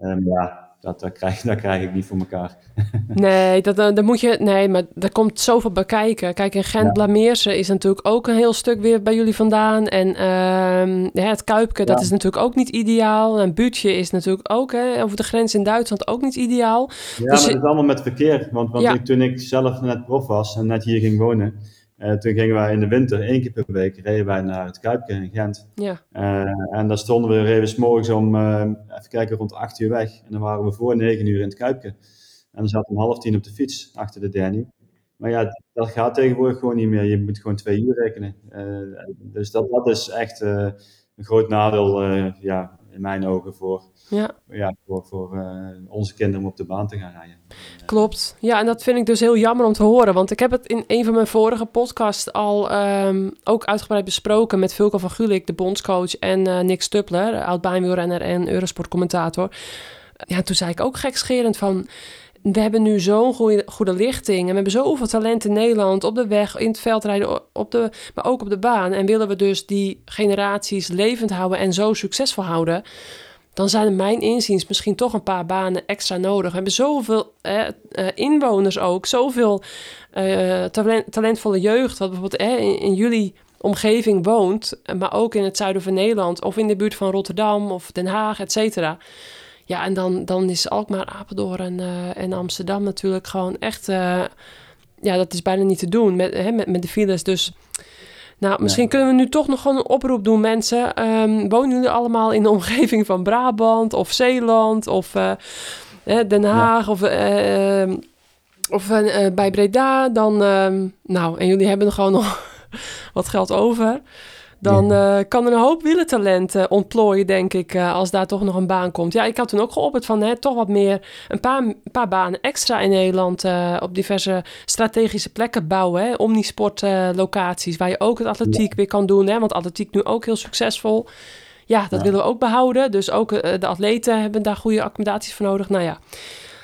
Speaker 6: Um, ja, dat, dat, krijg, dat krijg ik niet voor elkaar.
Speaker 5: nee, dat, dat, moet je, nee, maar er komt zoveel bij kijken. Kijk, in Gent Blameerse is natuurlijk ook een heel stuk weer bij jullie vandaan. En uh, ja, het Kuipke, dat is natuurlijk ook niet ideaal. En Buutje is natuurlijk ook hè, over de grens in Duitsland ook niet ideaal.
Speaker 6: Ja, dus maar het is allemaal met verkeer. Want, want ik, toen ik zelf net prof was en net hier ging wonen uh, toen gingen wij in de winter één keer per week reden wij naar het Kuipke in Gent.
Speaker 5: Ja.
Speaker 6: Uh, en daar stonden we, reden we morgens om, uh, even kijken, rond 8 uur weg. En dan waren we voor 9 uur in het Kuipke. En dan zaten we om half tien op de fiets achter de Danny. Maar ja, dat gaat tegenwoordig gewoon niet meer. Je moet gewoon twee uur rekenen. dus dat, dat is echt een groot nadeel ja, in mijn ogen voor,
Speaker 5: ja.
Speaker 6: Ja, voor, voor uh, onze kinderen om op de baan te gaan rijden.
Speaker 5: Klopt. Ja, en dat vind ik dus heel jammer om te horen. Want ik heb het in een van mijn vorige podcasts al um, ook uitgebreid besproken met Vulko van Gulik, de bondscoach, en uh, Nick Stuppler, oud-baanwielrenner en Eurosport-commentator. Ja, toen zei ik ook gekscherend van we hebben nu zo'n goede, goede lichting. En we hebben zoveel talent in Nederland. Op de weg, in het veldrijden, op de, maar ook op de baan. En willen we dus die generaties levend houden en zo succesvol houden. Dan zijn er mijn inziens misschien toch een paar banen extra nodig. We hebben zoveel eh, inwoners ook. Zoveel eh, talent, talentvolle jeugd. Wat bijvoorbeeld eh, in, in jullie omgeving woont. Maar ook in het zuiden van Nederland. Of in de buurt van Rotterdam of Den Haag, et cetera. Ja, en dan, dan is Alkmaar, Apeldoorn en, uh, en Amsterdam natuurlijk gewoon echt... Uh, ja, dat is bijna niet te doen met, hè, met, met de files. Dus nou, misschien kunnen we nu toch nog gewoon een oproep doen, mensen. Um, wonen jullie allemaal in de omgeving van Brabant of Zeeland of uh, Den Haag ja. of, of bij Breda? Dan, ehm, nou, en jullie hebben er gewoon nog wat geld over dan uh, kan er een hoop wielentalent ontplooien, denk ik, uh, als daar toch nog een baan komt. Ja, ik had toen ook geopperd van hè, toch wat meer, een paar, een paar banen extra in Nederland op diverse strategische plekken bouwen. Hè, omnisportlocaties, waar je ook het atletiek ja. weer kan doen. Hè, want atletiek nu ook heel succesvol. Ja, dat ja. willen we ook behouden. Dus ook de atleten hebben daar goede accommodaties voor nodig. Nou ja,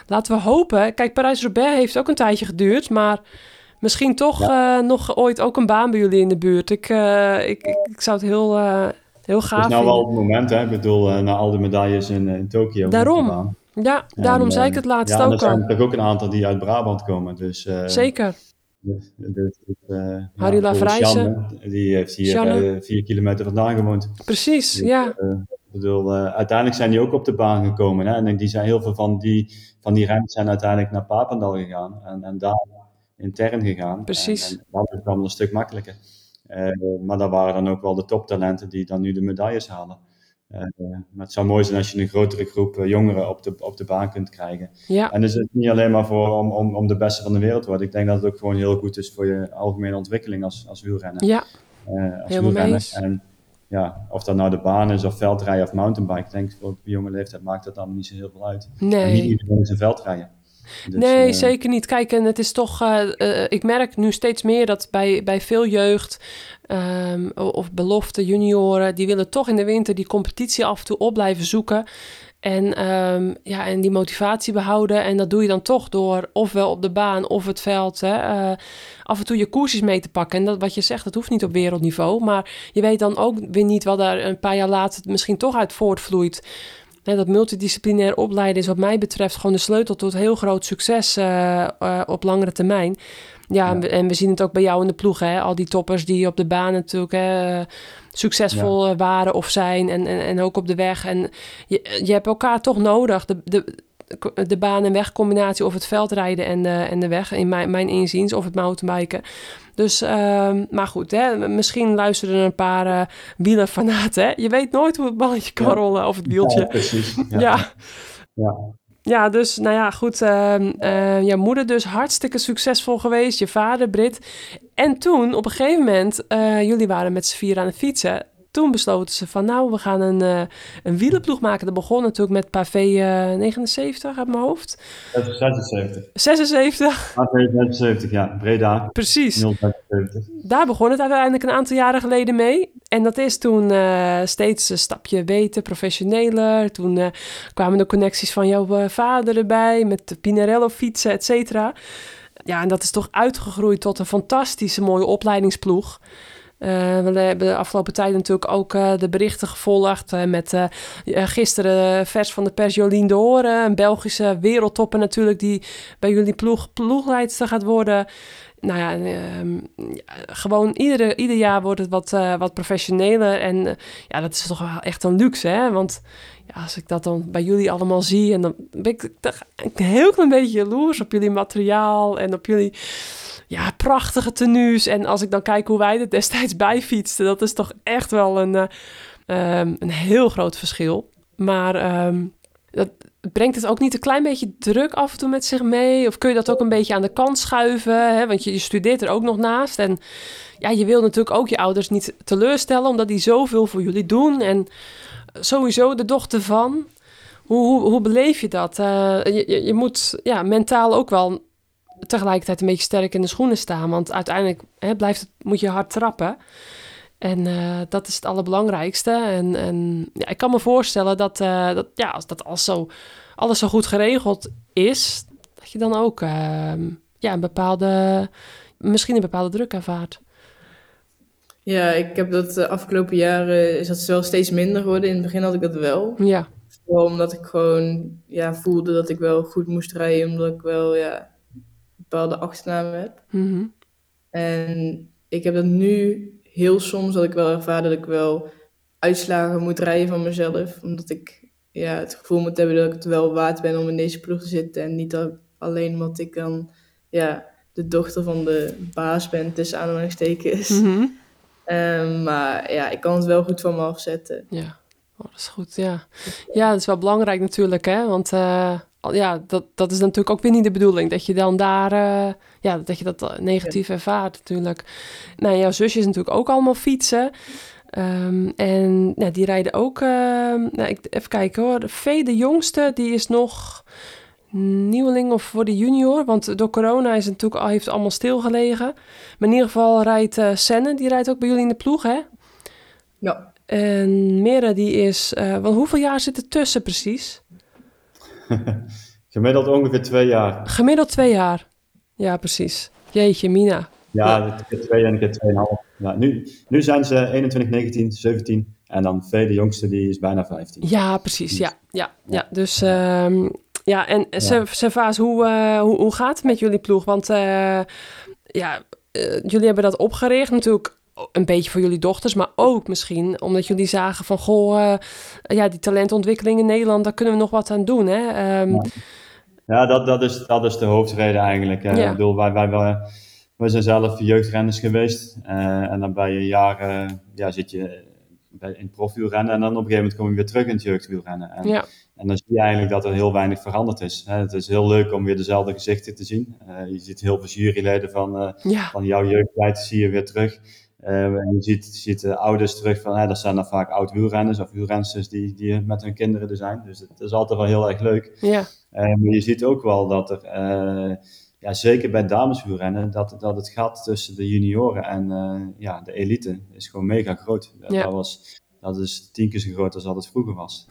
Speaker 5: laten we hopen. Kijk, Parijs-Roubaix heeft ook een tijdje geduurd, maar... Misschien toch ja. uh, nog ooit ook een baan bij jullie in de buurt. Ik, uh, ik, ik, zou het heel, uh, heel gaaf
Speaker 6: vinden. Het is nou wel het moment, hè? Ik bedoel, na al die medailles in, in Tokio.
Speaker 5: Daarom. Ja, daarom en, zei ik het laatst
Speaker 6: ja,
Speaker 5: ook al.
Speaker 6: er zijn natuurlijk ook een aantal die uit Brabant komen. Dus,
Speaker 5: Zeker.
Speaker 6: Dus, dus,
Speaker 5: Harry.
Speaker 6: Die heeft hier vier kilometer vandaan gewoond.
Speaker 5: Precies,
Speaker 6: dus,
Speaker 5: ja.
Speaker 6: ik bedoel, uiteindelijk zijn die ook op de baan gekomen. Hè? En die zijn heel veel van die, van die renners zijn uiteindelijk naar Papendal gegaan. En, en daar intern gegaan.
Speaker 5: Precies.
Speaker 6: En, en dat is dan een stuk makkelijker. Uh, maar dat waren dan ook wel de toptalenten die dan nu de medailles halen. Uh, maar het zou mooi zijn als je een grotere groep uh, jongeren op de, op de baan kunt krijgen.
Speaker 5: Ja.
Speaker 6: En dus het is niet alleen maar voor, om, om, om de beste van de wereld te worden. Ik denk dat het ook gewoon heel goed is voor je algemene ontwikkeling als, als wielrenner.
Speaker 5: Ja,
Speaker 6: als wielrenner. En ja, of dat nou de baan is of veldrijden of mountainbike. Ik denk voor de jonge leeftijd maakt dat dan niet zo heel veel uit.
Speaker 5: Nee.
Speaker 6: En niet iedereen is een veldrijden.
Speaker 5: Dus, nee, uh, zeker niet. Kijk, en het is toch. Uh, uh, ik merk nu steeds meer dat bij, bij veel jeugd. Um, of belofte junioren. die willen toch in de winter die competitie af en toe op blijven zoeken. En, um, ja, en die motivatie behouden. En dat doe je dan toch door ofwel op de baan of het veld. Hè, af en toe je koersjes mee te pakken. En dat, wat je zegt, dat hoeft niet op wereldniveau. Maar je weet dan ook weer niet wat daar een paar jaar later misschien toch uit voortvloeit. Dat multidisciplinair opleiden is wat mij betreft gewoon de sleutel tot heel groot succes uh, uh, op langere termijn. Ja, ja. En, we, en, we, zien het ook bij jou in de ploeg, hè? al die toppers die op de baan natuurlijk hè, succesvol ja. waren of zijn en, en, en ook op de weg. En je, je hebt elkaar toch nodig. De, de, de baan- en wegcombinatie of het veldrijden en de, en de weg, in mijn, mijn inziens, of het mountainbiken. Dus, uh, maar goed, hè, misschien luisteren er een paar uh, wielerfanaten. Hè? Je weet nooit hoe het balletje kan ja. rollen of het wieltje.
Speaker 6: Ja, precies. Ja.
Speaker 5: ja.
Speaker 6: ja.
Speaker 5: Ja, dus nou ja, goed. Uh, uh, jouw moeder dus hartstikke succesvol geweest. Je vader, Brit. En toen, op een gegeven moment, uh, jullie waren met z'n vier aan het fietsen. Toen besloten ze van, nou, we gaan een, uh, een wielenploeg maken. Dat begon natuurlijk met Pavé 79 uit mijn hoofd.
Speaker 6: 76.
Speaker 5: 76?
Speaker 6: Pavé 76, ja. Breda.
Speaker 5: Precies.
Speaker 6: 075.
Speaker 5: Daar begon het uiteindelijk een aantal jaren geleden mee. En dat is toen uh, steeds een stapje beter, professioneler. Toen kwamen de connecties van jouw vader erbij, met de Pinarello fietsen, et cetera. Ja, en dat is toch uitgegroeid tot een fantastische mooie opleidingsploeg. Uh, we hebben de afgelopen tijd natuurlijk ook uh, de berichten gevolgd. Uh, met gisteren vers van de pers Jolien de Horen. Een Belgische wereldtopper natuurlijk die bij jullie ploeg ploegleidster gaat worden. Nou ja, ehm, gewoon iedere, ieder jaar wordt het wat, wat professioneler. En ja, dat is toch wel echt een luxe, hè? Want ja, als ik dat dan bij jullie allemaal zie... en dan ben ik een heel klein beetje jaloers op jullie materiaal... en op jullie ja, prachtige tenues. En als ik dan kijk hoe wij er destijds bijfietsten, dat is toch echt wel een, uh, um, een heel groot verschil. Maar um, dat brengt het ook niet een klein beetje druk af en toe met zich mee? Of kun je dat ook een beetje aan de kant schuiven? Hè? Want je, studeert er ook nog naast. En ja, je wil natuurlijk ook je ouders niet teleurstellen, omdat die zoveel voor jullie doen. En sowieso de dochter van. Hoe, hoe, hoe beleef je dat? Je, je, je, moet ja, mentaal ook wel tegelijkertijd een beetje sterk in de schoenen staan. Want uiteindelijk hè, blijft het, moet je hard trappen. En uh, dat is het allerbelangrijkste. En, en ja, ik kan me voorstellen dat, uh, dat, ja, als dat als zo, alles zo goed geregeld is, dat je dan ook uh, ja, een bepaalde, misschien een bepaalde druk ervaart.
Speaker 7: Ja, ik heb dat de afgelopen jaren is dat wel steeds minder geworden. In het begin had ik dat wel.
Speaker 5: Ja.
Speaker 7: Vooral omdat ik gewoon ja, voelde dat ik wel goed moest rijden. Omdat ik wel ja, bepaalde achternaam heb.
Speaker 5: Mhm.
Speaker 7: En ik heb dat nu heel soms dat ik wel ervaar dat ik wel uitslagen moet rijden van mezelf. Omdat ik ja, het gevoel moet hebben dat ik het wel waard ben om in deze ploeg te zitten. En niet alleen omdat ik dan ja, de dochter van de baas ben, tussen aanhalingstekens.
Speaker 5: Mm
Speaker 7: maar ja, ik kan het wel goed van me afzetten.
Speaker 5: Ja, oh, dat is goed, ja. Ja, dat is wel belangrijk natuurlijk, hè. Want uh, ja, dat, dat is natuurlijk ook weer niet de bedoeling. Dat je dan daar, uh, ja, dat je dat negatief ervaart natuurlijk. Nou, jouw zusje is natuurlijk ook allemaal fietsen. Um, en nou, die rijden ook, uh, nou, ik, even kijken hoor. De V, de jongste, die is nog nieuweling of voor de junior. Want door corona is het natuurlijk al, heeft het allemaal stilgelegen. Maar in ieder geval rijdt uh, Senne, die rijdt ook bij jullie in de ploeg, hè?
Speaker 7: Ja.
Speaker 5: En Mera, die is, uh, wel, hoeveel jaar zit er tussen precies?
Speaker 6: Gemiddeld ongeveer twee jaar.
Speaker 5: Gemiddeld twee jaar. Ja, precies. Jeetje, Mina.
Speaker 6: Ja, een keer twee en een keer tweeënhalf. Ja, nu, nu zijn ze 21, 19, 17. En dan V, de jongste, die is bijna 15.
Speaker 5: Ja, precies. Ja, ja, ja. Dus um, ja, en ja. Servaas, hoe, uh, hoe, hoe gaat het met jullie ploeg? Want uh, ja, uh, jullie hebben dat opgericht natuurlijk een beetje voor jullie dochters, maar ook misschien omdat jullie zagen van goh, uh, ja, die talentontwikkeling in Nederland, daar kunnen we nog wat aan doen. Hè? Um,
Speaker 6: ja, ja dat, dat, is, dat is de hoofdreden eigenlijk. Ja. Ik bedoel, wij, wij, wij, wij zijn zelf jeugdrenners geweest uh, en dan bij jaar uh, ja, zit je bij, in profielrennen en dan op een gegeven moment kom je weer terug in het jeugdwielrennen. En,
Speaker 5: ja.
Speaker 6: en dan zie je eigenlijk dat er heel weinig veranderd is. Hè? Het is heel leuk om weer dezelfde gezichten te zien. je ziet heel veel juryleden van,
Speaker 5: ja.
Speaker 6: van jouw jeugdtijd zie je weer terug. Uh, en je ziet, ziet de ouders terug van, hè, dat zijn dan vaak oud wielrenners of wielrensters die, die met hun kinderen er zijn. Dus het is altijd wel heel erg leuk.
Speaker 5: Ja.
Speaker 6: Uh, maar je ziet ook wel dat er, uh, ja, zeker bij dameswielrennen, dat, dat het gat tussen de junioren en ja, de elite is gewoon mega groot.
Speaker 5: Ja.
Speaker 6: Dat, was, dat is tien keer zo groot als dat het vroeger was.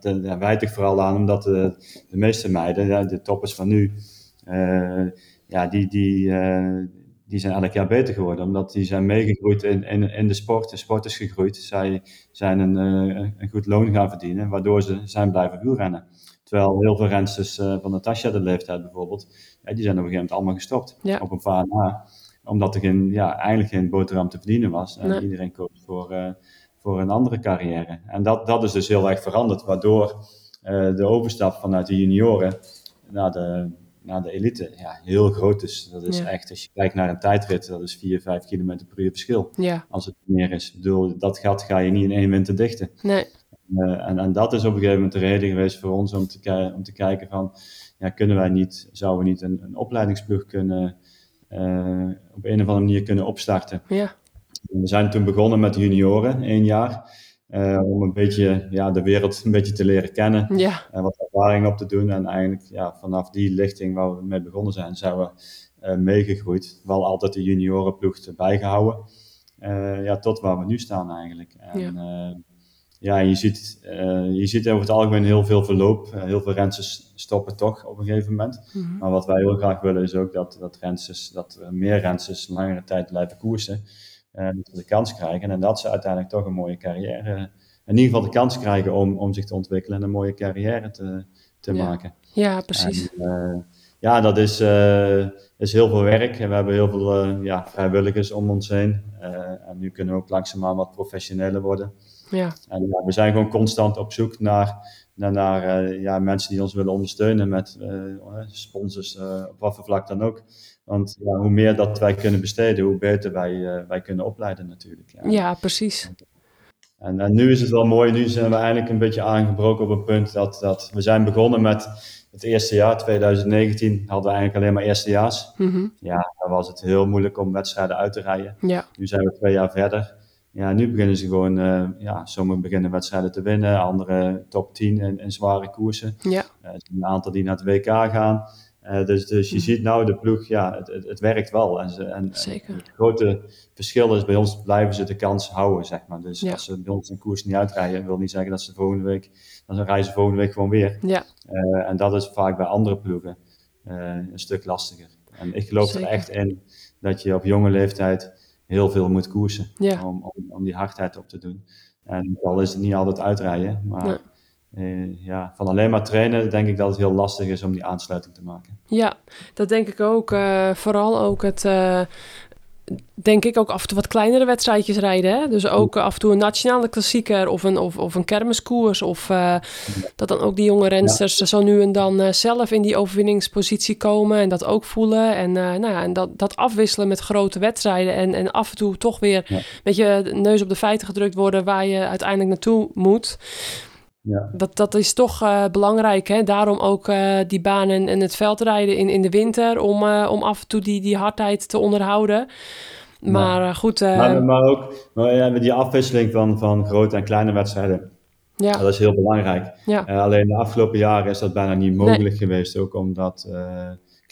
Speaker 6: Daar wijt ik vooral aan omdat de, de meeste meiden, de toppers van nu, ja, die, die, die zijn elk jaar beter geworden, omdat die zijn meegegroeid in, in, in de sport. De sport is gegroeid. Zij zijn een, uh, een goed loon gaan verdienen, waardoor ze zijn blijven wielrennen. Terwijl heel veel rensters uh, van Natasja de leeftijd bijvoorbeeld, ja, die zijn op een gegeven moment allemaal gestopt.
Speaker 5: Ja.
Speaker 6: Op een paar na. Omdat er geen, ja, eigenlijk geen boterham te verdienen was. En
Speaker 5: Nee.
Speaker 6: iedereen koos voor, uh, voor een andere carrière. En dat, dat is dus heel erg veranderd, waardoor de overstap vanuit de junioren naar de, naar de elite ja, heel groot is. Dat is
Speaker 5: Ja.
Speaker 6: echt, als je kijkt naar een tijdrit, dat is 4, 5 kilometer per uur verschil.
Speaker 5: Ja,
Speaker 6: Als het meer is. Ik bedoel, dat gat ga je niet in één winter dichten.
Speaker 5: nee.
Speaker 6: Eh, en, en dat is op een gegeven moment de reden geweest voor ons om te, om te kijken van, ja, kunnen wij niet, zouden we niet een, een opleidingsploeg kunnen, eh, op een of andere manier kunnen opstarten.
Speaker 5: Ja,
Speaker 6: We zijn toen begonnen met junioren, één jaar, eh, om een beetje ja, de wereld een beetje te leren kennen
Speaker 5: ja,
Speaker 6: en wat ervaring op te doen. En eigenlijk ja, vanaf die lichting waar we mee begonnen zijn, zijn we eh, meegegroeid. Wel altijd de juniorenploeg erbij gehouden. Eh, ja, tot waar we nu staan eigenlijk. En, ja. ja, en je ziet, eh, je ziet over het algemeen heel veel verloop. Eh, heel veel rensters stoppen toch op een gegeven moment.
Speaker 5: Mhm.
Speaker 6: Maar wat wij heel graag willen is ook dat, dat rensters, dat er meer rensters langere tijd blijven koersen. Uh, dat ze de kans krijgen en dat ze uiteindelijk toch een mooie carrière, in ieder geval de kans krijgen om, om zich te ontwikkelen en een mooie carrière te, te maken.
Speaker 5: Ja, precies.
Speaker 6: En, ja, dat is, is heel veel werk en we hebben heel veel ja, vrijwilligers om ons heen. en nu kunnen we ook langzaamaan wat professioneler worden.
Speaker 5: Ja.
Speaker 6: En ja, we zijn gewoon constant op zoek naar, naar, naar uh, ja, mensen die ons willen ondersteunen met uh, sponsors uh, op wat voor vlak dan ook. Want ja, hoe meer dat wij kunnen besteden, hoe beter wij, wij kunnen opleiden natuurlijk.
Speaker 5: Ja, ja precies.
Speaker 6: En, en, nu is het wel mooi, nu zijn we eindelijk een beetje aangebroken op een punt dat, dat we zijn begonnen met het eerste jaar, 2019, hadden we eigenlijk alleen maar eerstejaars.
Speaker 5: Mm -hmm.
Speaker 6: Ja, dan was het heel moeilijk om wedstrijden uit te rijden.
Speaker 5: Ja.
Speaker 6: Nu zijn we twee jaar verder ja, nu beginnen ze gewoon, uh, ja, sommigen beginnen wedstrijden te winnen, andere top 10 in, in zware koersen.
Speaker 5: Ja.
Speaker 6: Uh, een aantal die naar het WK gaan. Uh, dus, dus je ziet nou de ploeg, ja, het, het, het werkt wel. En, ze, en,
Speaker 5: Zeker.
Speaker 6: En het grote verschil is, bij ons blijven ze de kans houden, zeg maar. Dus
Speaker 5: Ja.
Speaker 6: als ze bij ons een koers niet uitrijden, wil niet zeggen dat ze volgende week, dan rijden ze volgende week gewoon weer.
Speaker 5: Ja,
Speaker 6: en dat is vaak bij andere ploegen een stuk lastiger. En ik geloof
Speaker 5: Zeker.
Speaker 6: er echt in dat je op jonge leeftijd heel veel moet koersen
Speaker 5: Ja.
Speaker 6: om, om, om die hardheid op te doen. En al is het niet altijd uitrijden, maar eh, ja, van alleen maar trainen denk ik dat het heel lastig is om die aansluiting te maken.
Speaker 5: ja, dat denk ik ook. eh, vooral ook het, eh, denk ik ook af en toe wat kleinere wedstrijdjes rijden. Hè? Dus ook af en toe een nationale klassieker of een, of, of een kermiskoers. Of eh, dat dan ook die jonge rensters zo nu en dan eh, zelf in die overwinningspositie komen en dat ook voelen. En, eh, nou ja, en dat, dat afwisselen met grote wedstrijden. En, en af en toe toch weer
Speaker 6: Ja.
Speaker 5: met je neus op de feiten gedrukt worden waar je uiteindelijk naartoe moet.
Speaker 6: Ja.
Speaker 5: Dat, dat is toch eh, belangrijk. Hè? Daarom ook eh, die banen en, het veldrijden in, in de winter. Om, eh, om af en toe die, die hardheid te onderhouden. Maar goed,
Speaker 6: Maar, maar ook maar, ja, met die afwisseling van, van grote en kleine wedstrijden,
Speaker 5: ja,
Speaker 6: dat is heel belangrijk.
Speaker 5: ja,
Speaker 6: alleen de afgelopen jaren is dat bijna niet mogelijk geweest, ook omdat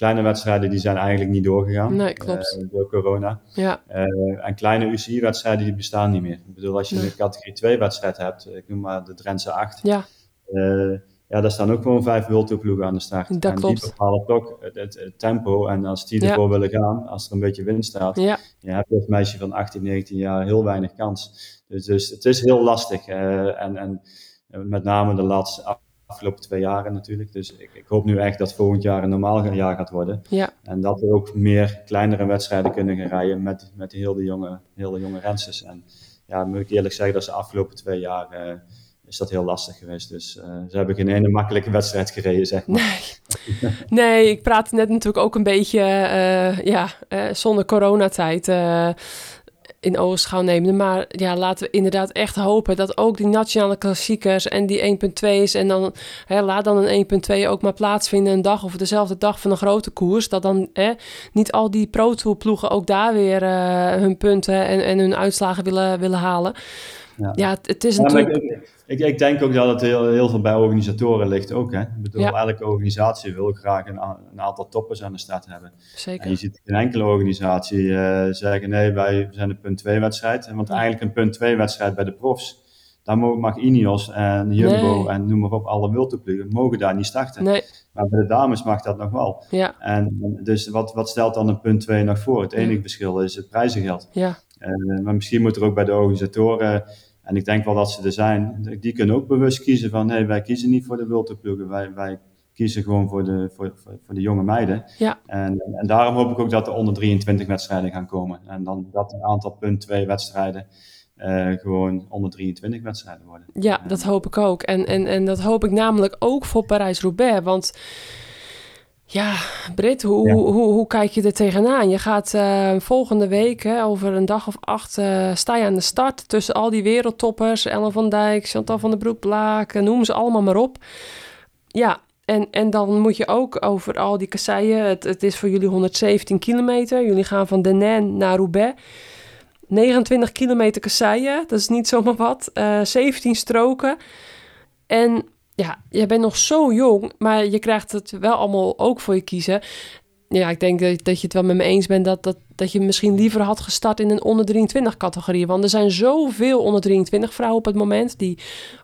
Speaker 6: kleine wedstrijden die zijn eigenlijk niet doorgegaan
Speaker 5: Nee, klopt.
Speaker 6: eh, door corona.
Speaker 5: ja,
Speaker 6: Eh, en kleine UCI-wedstrijden die bestaan niet meer. Ik bedoel, als je
Speaker 5: Nee.
Speaker 6: een categorie 2 wedstrijd hebt, ik noem maar de Drentse 8,
Speaker 5: ja,
Speaker 6: eh, ja, daar staan ook gewoon vijf wildtoeploegen aan de start.
Speaker 5: Dat
Speaker 6: en
Speaker 5: klopt.
Speaker 6: die bepalen toch het, het, het tempo. En als die
Speaker 5: Ja.
Speaker 6: ervoor willen gaan, als er een beetje wind staat,
Speaker 5: ja,
Speaker 6: je hebt als meisje van 18, 19 jaar heel weinig kans. Dus, dus het is heel lastig. en, en met name de laatste afgelopen twee jaren natuurlijk. Dus ik, ik hoop nu echt dat volgend jaar een normaal jaar gaat worden.
Speaker 5: ja,
Speaker 6: En dat we ook meer kleinere wedstrijden kunnen gaan rijden met, met heel de jonge, heel de jonge rensters. En ja, moet ik eerlijk zeggen, dat ze de afgelopen twee jaar eh, is dat heel lastig geweest. Dus eh, ze hebben geen ene makkelijke wedstrijd gereden, zeg maar.
Speaker 5: Nee. nee, ik praatte net natuurlijk ook een beetje, eh, ja, eh, zonder coronatijd in oogschouw nemen. Maar ja, laten we inderdaad echt hopen dat ook die nationale klassiekers en die 1.2's en dan, hè, laat dan een 1.2 ook maar plaatsvinden een dag of dezelfde dag van een grote koers. Dat dan hè, niet al die Pro Tour ploegen ook daar weer eh, hun punten en, en hun uitslagen willen, willen halen.
Speaker 6: Ja.
Speaker 5: Ja, het, het is
Speaker 6: Ja,
Speaker 5: natuurlijk...
Speaker 6: ik, ik, ik denk ook dat het heel, heel veel bij organisatoren ligt ook. Hè? Ik bedoel,
Speaker 5: Ja.
Speaker 6: elke organisatie wil graag een, een aantal toppers aan de start hebben.
Speaker 5: Zeker.
Speaker 6: En je ziet geen enkele organisatie eh, zeggen nee, wij zijn een punt 2 wedstrijd. Want
Speaker 5: Ja.
Speaker 6: eigenlijk een punt 2 wedstrijd bij de profs, daar mag Ineos en Jumbo
Speaker 5: Nee.
Speaker 6: en noem maar op, alle wildtoeploegen, mogen daar niet starten.
Speaker 5: Nee,
Speaker 6: Maar bij de dames mag dat nog wel.
Speaker 5: ja,
Speaker 6: En dus wat, wat stelt dan een punt 2 nog voor? Het enige
Speaker 5: Ja.
Speaker 6: verschil is het prijzengeld.
Speaker 5: ja,
Speaker 6: Eh, maar misschien moet er ook bij de organisatoren, en ik denk wel dat ze er zijn, die kunnen ook bewust kiezen van nee, wij kiezen niet voor de wildtoeploegen, wij, wij kiezen gewoon voor de, voor, voor, voor de jonge meiden.
Speaker 5: Ja.
Speaker 6: En, en daarom hoop ik ook dat er onder 23 wedstrijden gaan komen. En dan dat een aantal punt 2 wedstrijden eh, gewoon onder 23 wedstrijden worden.
Speaker 5: Ja, dat hoop ik ook. En, en, en dat hoop ik namelijk ook voor Parijs-Roubaix. Want ja, Britt, hoe,
Speaker 6: Ja.
Speaker 5: Hoe, hoe, hoe kijk je er tegenaan? Je gaat eh, volgende week, hè, over een dag of acht, eh, sta je aan de start tussen al die wereldtoppers. Ellen van Dijk, Chantal van der Broek, Blaak, eh, noem ze allemaal maar op. Ja, en, en dan moet je ook over al die kasseien. Het, het is voor jullie 117 kilometer. Jullie gaan van Denain naar Roubaix. 29 kilometer kasseien, dat is niet zomaar wat. Eh 17 stroken. En ja, jij bent nog zo jong, maar je krijgt het wel allemaal ook voor je kiezen. Ja, ik denk dat, dat je het wel met me eens bent dat, dat, dat je misschien liever had gestart in een onder 23 categorie. Want er zijn zoveel onder 23 vrouwen op het moment die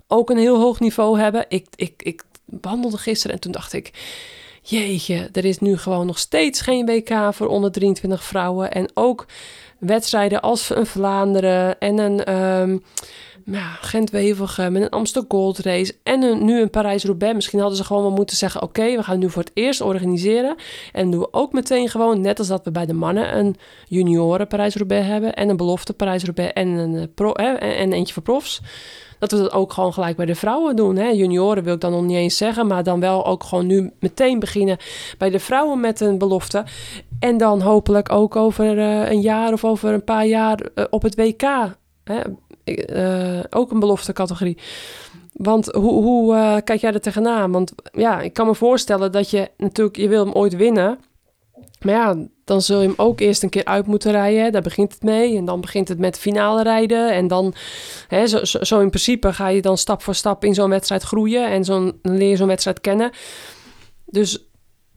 Speaker 5: ook een heel hoog niveau hebben. Ik, ik, ik wandelde gisteren en toen dacht ik, jeetje, er is nu gewoon nog steeds geen WK voor onder 23 vrouwen. En ook wedstrijden als een Vlaanderen en een um, ja, Gent-Wevelgem met een Amsterdam Gold Race en een, nu een Parijs-Roubaix. Misschien hadden ze gewoon wel moeten zeggen, oké, we gaan nu voor het eerst organiseren. En doen we ook meteen gewoon, net als dat we bij de mannen een junioren Parijs-Roubaix hebben en een belofte Parijs-Roubaix en een, eh, pro, hè, en eentje voor profs dat we dat ook gewoon gelijk bij de vrouwen doen. Hè? Junioren wil ik dan nog niet eens zeggen, maar dan wel ook gewoon nu meteen beginnen bij de vrouwen met een belofte. En dan hopelijk ook over uh, een jaar of over een paar jaar uh, op het WK. Hè? Uh, ook een belofte categorie. Want hoe, hoe kijk jij er tegenaan? Want ja, ik kan me voorstellen dat je natuurlijk, je wil hem ooit winnen. Maar ja, dan zul je hem ook eerst een keer uit moeten rijden. Daar begint het mee. En dan begint het met finale rijden. En dan, hè, zo, zo, in principe ga je dan stap voor stap in zo'n wedstrijd groeien. En zo'n, leer zo'n wedstrijd kennen. Dus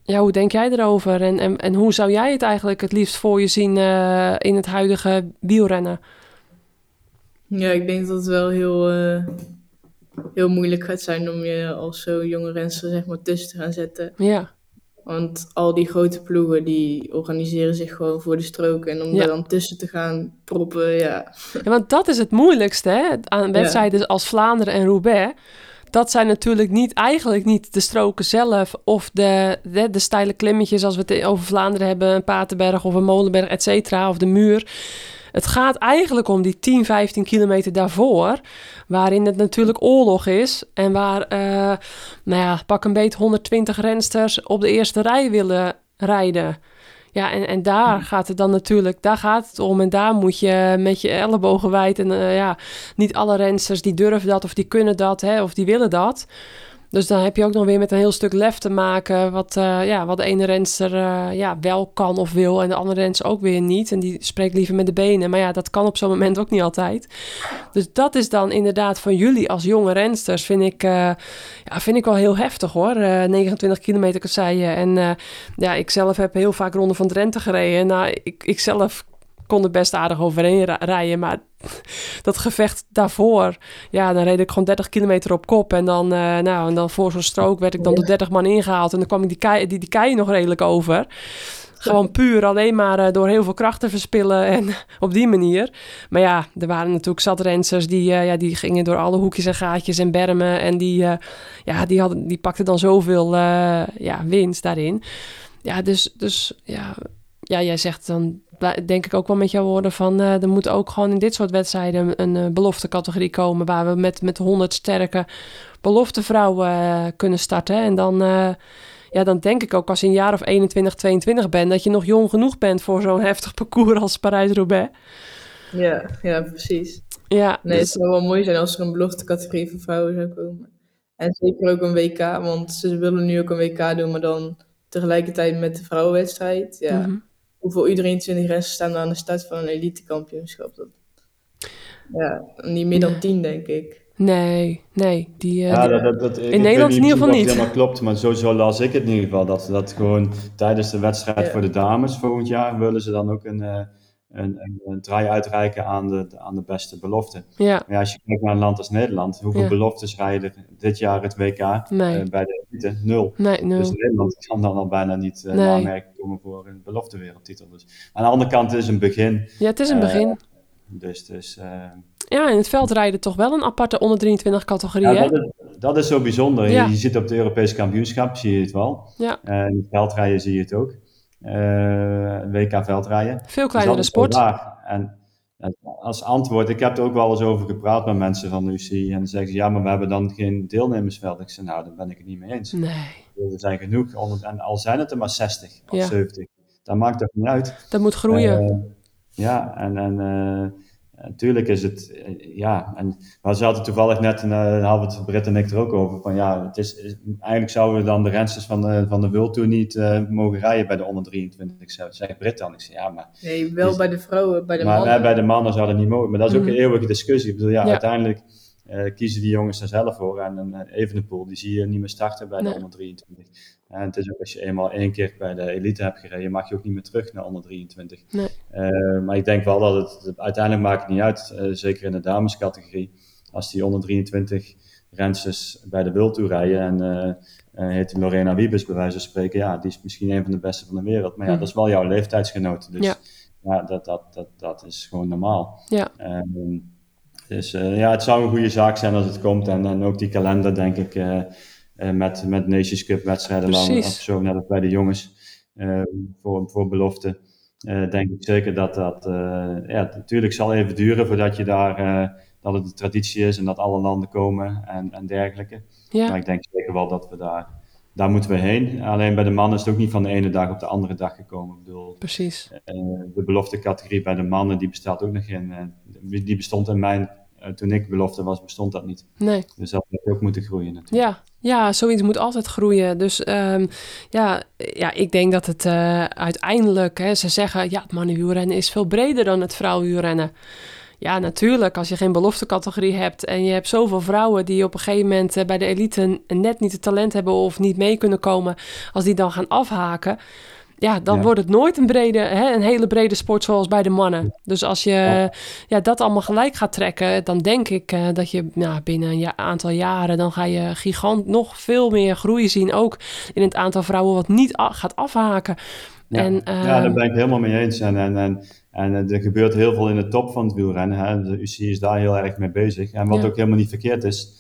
Speaker 5: ja, hoe denk jij erover? En, en, en hoe zou jij het eigenlijk het liefst voor je zien uh, in het huidige wielrennen?
Speaker 7: Ja, ik denk dat het wel heel, uh, heel moeilijk gaat zijn om je als zo jonge renster zeg maar tussen te gaan zetten.
Speaker 5: Ja.
Speaker 7: Want al die grote ploegen die organiseren zich gewoon voor de strook. En om
Speaker 5: Ja.
Speaker 7: daar dan tussen te gaan proppen, ja.
Speaker 5: Ja, want dat is het moeilijkste hè? aan wedstrijden als Vlaanderen en Roubaix. Dat zijn natuurlijk niet, eigenlijk niet de stroken zelf of de, de, de steile klimmetjes als we het over Vlaanderen hebben, een Paterberg of een Molenberg, et cetera, of de muur. Het gaat eigenlijk om die 10, 15 kilometer daarvoor, waarin het natuurlijk oorlog is en waar, eh, nou ja, pak een beet 120 rensters op de eerste rij willen rijden. Ja, en, en daar gaat het dan natuurlijk, daar gaat het om. En daar moet je met je ellebogen wijd. En eh, ja, niet alle rensters die durven dat of die kunnen dat hè, of die willen dat. Dus dan heb je ook nog weer met een heel stuk lef te maken. Wat, eh, ja, wat de ene renster eh, ja, wel kan of wil. En de andere renster ook weer niet. En die spreekt liever met de benen. Maar ja, dat kan op zo'n moment ook niet altijd. Dus dat is dan inderdaad van jullie als jonge rensters. Vind ik, eh, ja, vind ik wel heel heftig hoor. Eh, 29 kilometer je. En ja, ik zelf heb heel vaak Ronde van Drenthe gereden. Nou, ik, ik zelf kon er best aardig overheen rijden. Maar dat gevecht daarvoor, ja, dan reed ik gewoon 30 kilometer op kop. En dan, eh, nou, en dan voor zo'n strook werd ik dan door 30 man ingehaald. En dan kwam ik die kei, die, die kei nog redelijk over. Gewoon puur alleen maar eh, door heel veel kracht te verspillen en op die manier. Maar ja, er waren natuurlijk zat rensers die, eh, ja, die gingen door alle hoekjes en gaatjes en bermen. En die, ja, die, hadden, die pakten dan zoveel ja, winst daarin. Ja, dus, dus ja, ja, jij zegt dan, denk ik ook wel met jouw woorden van... eh, er moet ook gewoon in dit soort wedstrijden een, een beloftecategorie komen... waar we met, met 100 sterke beloftevrouwen eh, kunnen starten. En dan, eh, ja, dan denk ik ook als je een jaar of 21, 22 bent... dat je nog jong genoeg bent voor zo'n heftig parcours als Parijs-Roubaix.
Speaker 7: Ja, ja, precies.
Speaker 5: Ja,
Speaker 7: Nee, het
Speaker 5: dus-
Speaker 7: zou wel mooi zijn als er een belofte categorie voor vrouwen zou komen. En zeker ook een WK, want ze willen nu ook een WK doen, maar dan tegelijkertijd met de vrouwenwedstrijd. Ja. Hoeveel U23 rensters staan er aan de start van een elitekampioenschap? Dat... Ja, niet meer dan tien, denk ik.
Speaker 5: Nee, nee. Die, eh,
Speaker 6: Ja, dat, dat, dat,
Speaker 5: in Nederland in ieder geval niet.
Speaker 6: helemaal klopt, maar zo, zo las ik het in ieder geval. Dat, dat gewoon tijdens de wedstrijd
Speaker 7: Ja.
Speaker 6: voor de dames volgend jaar willen ze dan ook een, eh, een, een, een draai uitreiken aan de, aan de beste belofte.
Speaker 5: ja,
Speaker 6: als je kijkt naar een land als Nederland, hoeveel
Speaker 5: Ja.
Speaker 6: beloftes rijden dit jaar het WK
Speaker 5: Nee.
Speaker 6: eh, bij de elite? Nul.
Speaker 5: nee, nul.
Speaker 6: Dus Nederland kan dan al bijna niet uh,
Speaker 5: Nee.
Speaker 6: aanmerking komen voor een belofte wereldtitel. Dus aan de andere kant is het een begin.
Speaker 5: Ja, het is een
Speaker 6: eh,
Speaker 5: begin.
Speaker 6: Dus, dus eh,
Speaker 5: Ja, in het veldrijden toch wel een aparte onder 23 categorie,
Speaker 6: ja,
Speaker 5: hè?
Speaker 6: dat, is, dat is zo bijzonder. Je-. Je, ziet op de Europese kampioenschap, zie je het wel.
Speaker 5: Ja.
Speaker 6: Eh, in het veldrijden zie je het ook. Eh, WK veldrijden.
Speaker 5: Veel
Speaker 6: Dus
Speaker 5: kleinere
Speaker 6: dat
Speaker 5: sport.
Speaker 6: En en als antwoord, ik heb er ook wel eens over gepraat met mensen van de UC. En dan zeggen ze, ja, maar we hebben dan geen deelnemersveld. Ik zeg, nou, daar ben ik het niet mee eens.
Speaker 5: Nee,
Speaker 6: Er zijn genoeg, en al zijn het er maar 60 of
Speaker 5: Ja.
Speaker 6: 70. Dat maakt toch niet uit.
Speaker 5: dat moet groeien.
Speaker 6: Eh, ja, en, en eh, natuurlijk is het, eh, ja, en we zaten toevallig net, en uh, hadden we het Britt en ik er ook over, van ja, het is, is- eigenlijk zouden we dan de rensters van de, van de World Tour niet eh, mogen rijden bij de onder 23. Ik zei, Britt dan, ik zei, ja, maar,
Speaker 7: Nee, wel
Speaker 6: Dus-
Speaker 7: bij de vrouwen, bij de
Speaker 6: maar
Speaker 7: mannen.
Speaker 6: eh, bij de mannen zou dat niet mogen. Maar dat is ook
Speaker 5: Mhm.
Speaker 6: een eeuwige discussie. Ik bedoel, ja,
Speaker 5: Ja.
Speaker 6: uiteindelijk eh, kiezen die jongens er zelf voor. En een uh, Evenepoel, die zie je niet meer starten bij
Speaker 5: Nee.
Speaker 6: de onder 23. En het is ook als je eenmaal één keer bij de elite hebt gereden, mag je ook niet meer terug naar onder 23.
Speaker 5: Nee.
Speaker 6: Eh, maar ik denk wel dat het, uiteindelijk maakt het niet uit, eh, zeker in de damescategorie. Als die onder 23 rensters bij de World Tour rijden. En uh, heet Lorena Wiebes bij wijze van spreken. Ja, die is misschien een van de beste van de wereld. Maar ja, mhm. dat is wel jouw leeftijdsgenoot. Dus ja, dat, dat, dat, dat is gewoon normaal.
Speaker 5: Ja.
Speaker 6: Ehm, dus ja, het zou een goede zaak zijn als het komt. En, en ook die kalender, denk ik, met, met Nations Cup wedstrijden lang. Of zo, net als bij de jongens. voor, voor belofte. Uh, denk ik zeker dat dat, ja, natuurlijk zal even duren voordat je daar, dat het de traditie is en dat alle landen komen en, en dergelijke. Ja. Maar ik denk zeker wel dat we daar, daar moeten we heen. Alleen bij de mannen is het ook niet van de ene dag op de andere dag gekomen. Ik bedoel,
Speaker 5: Precies.
Speaker 6: de belofte categorie bij de mannen, die bestaat ook nog in, die bestond in mijn eh, toen ik belofte was, bestond dat niet.
Speaker 5: Nee.
Speaker 6: Dus dat moet ook moeten groeien natuurlijk.
Speaker 5: Ja, ja zoiets moet altijd groeien. Dus um, ja, ja, ik denk dat het uh, uiteindelijk, hè, ze zeggen, ja, het mannenwielrennen is veel breder dan het vrouwenwielrennen. Ja, natuurlijk. Als je geen beloftecategorie hebt en je hebt zoveel vrouwen die op een gegeven moment eh, bij de elite net niet het talent hebben of niet mee kunnen komen, als die dan gaan afhaken ja, dan wordt het nooit een, brede, hè, een hele brede sport zoals bij de mannen. Dus als je ja. dat allemaal gelijk gaat trekken, dan denk ik uh, dat je nou, binnen een aantal jaren, dan ga je gigant nog veel meer groei zien. Ook in het aantal vrouwen wat niet gaat afhaken.
Speaker 6: Ja, en, uh, ja, daar ben ik helemaal mee eens. En, en, en, en er gebeurt heel veel in de top van het wielrennen. Hè. De UC is daar heel erg mee bezig. En wat ook helemaal niet verkeerd is,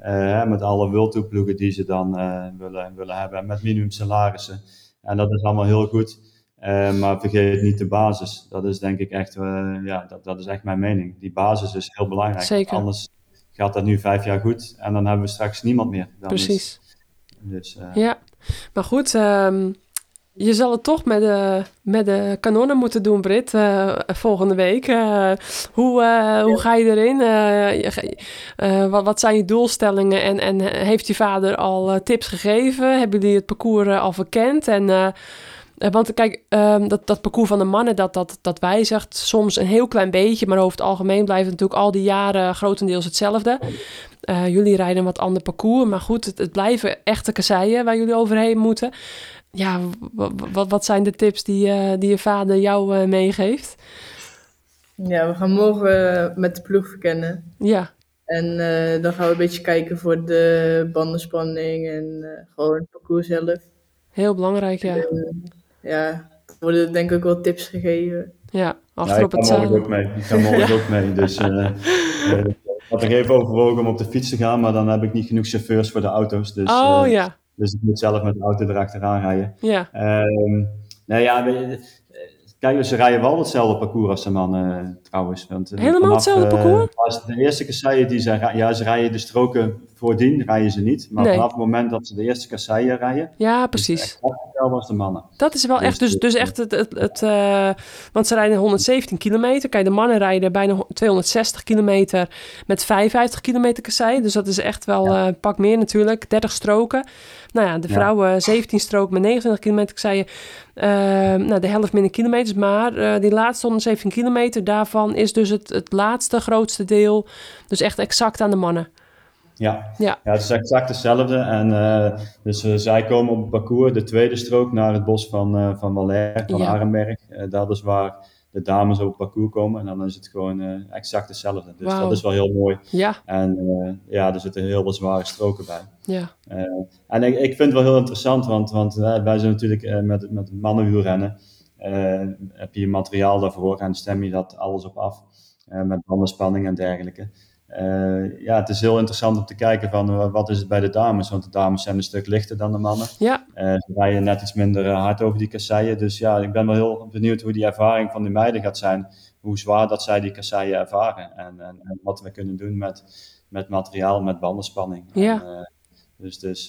Speaker 6: uh, met alle wildtoeploegen die ze dan willen, willen hebben. Met minimum salarissen. En dat is allemaal heel goed. Uh, maar vergeet niet de basis. Dat is denk ik echt, uh, ja, dat, dat is echt mijn mening. Die basis is heel belangrijk.
Speaker 5: Zeker.
Speaker 6: Anders gaat dat nu vijf jaar goed en dan hebben we straks niemand meer. Dan
Speaker 5: Precies.
Speaker 6: Is, dus, uh,
Speaker 5: ja, maar goed, um, je zal het toch met de, met de kanonnen moeten doen, Brit, uh, volgende week. Uh, hoe, uh, hoe ga je erin? wat, wat zijn je doelstellingen? En, en heeft je vader al tips gegeven? Hebben jullie het parcours al verkend? En, want kijk, um, dat, dat parcours van de mannen, dat, dat, dat wijzigt soms een heel klein beetje. Maar over het algemeen blijft het natuurlijk al die jaren grotendeels hetzelfde. jullie rijden een wat ander parcours. Maar goed, het, het blijven echte kasseien waar jullie overheen moeten ja, wat, wat zijn de tips die, uh, die je vader jou uh, meegeeft?
Speaker 7: Ja, we gaan morgen met de ploeg verkennen.
Speaker 5: Ja.
Speaker 7: En uh, dan gaan we een beetje kijken voor de bandenspanning en gewoon het parcours zelf.
Speaker 5: Heel belangrijk, ja.
Speaker 7: En, ja, er worden denk ik ook wel tips gegeven.
Speaker 5: Ja, achter ja, op het
Speaker 6: zadel. ook mee. Ik ga morgen ook mee, dus... ik had er even overwogen om op de fiets te gaan, maar dan heb ik niet genoeg chauffeurs voor de auto's. Dus,
Speaker 5: oh ja.
Speaker 6: Dus ik moet zelf met de auto erachteraan rijden.
Speaker 5: Ja.
Speaker 6: Um, nou ja, kijk, ze rijden wel hetzelfde parcours als de mannen trouwens. Want,
Speaker 5: eh, Helemaal vanaf, hetzelfde parcours?
Speaker 6: Uh, de eerste kasseien die ze ja, ze rijden de stroken voordien, rijden ze niet. Maar vanaf het moment dat ze de eerste kasseien rijden,
Speaker 5: ja, precies.
Speaker 6: De mannen.
Speaker 5: Dat is wel dus echt, dus, dus echt het, het, het uh, want ze rijden 117 kilometer. Kijk, de mannen rijden bijna 260 kilometer met 55 kilometer kassei. Dus dat is echt wel ja. uh, pak meer natuurlijk, 30 stroken. Nou ja, de vrouwen ja. 17 strook met 29 kilometer. Ik zei je, uh, nou, de helft minder kilometers. Maar uh, die laatste 117 kilometer, daarvan is dus het, het laatste grootste deel. Dus echt exact aan de mannen.
Speaker 6: Ja. Ja. ja, het is exact hetzelfde. En uh, dus uh, zij komen op het parcours, de tweede strook, naar het bos van, uh, van Valère, van ja. Arenberg. dat is waar de dames op het parcours komen. En dan is het gewoon exact hetzelfde. Dus wow. dat is wel heel mooi.
Speaker 5: Ja.
Speaker 6: En ja, er zitten heel veel zware stroken bij.
Speaker 5: Ja.
Speaker 6: en ik, ik vind het wel heel interessant, want, want wij zijn natuurlijk met, met mannenwielrennen. heb je materiaal daarvoor en stem je dat alles op af. met bandenspanning en dergelijke. Uh, ja, het is heel interessant om te kijken van uh, wat is het bij de dames, want de dames zijn een stuk lichter dan de mannen.
Speaker 5: Ja.
Speaker 6: Uh, ze rijden net iets minder hard over die kasseien, dus ja, ik ben wel heel benieuwd hoe die ervaring van die meiden gaat zijn, hoe zwaar dat zij die kasseien ervaren en, en, en, wat we kunnen doen met, met materiaal, met bandenspanning.
Speaker 5: Ja.
Speaker 6: En, dus dus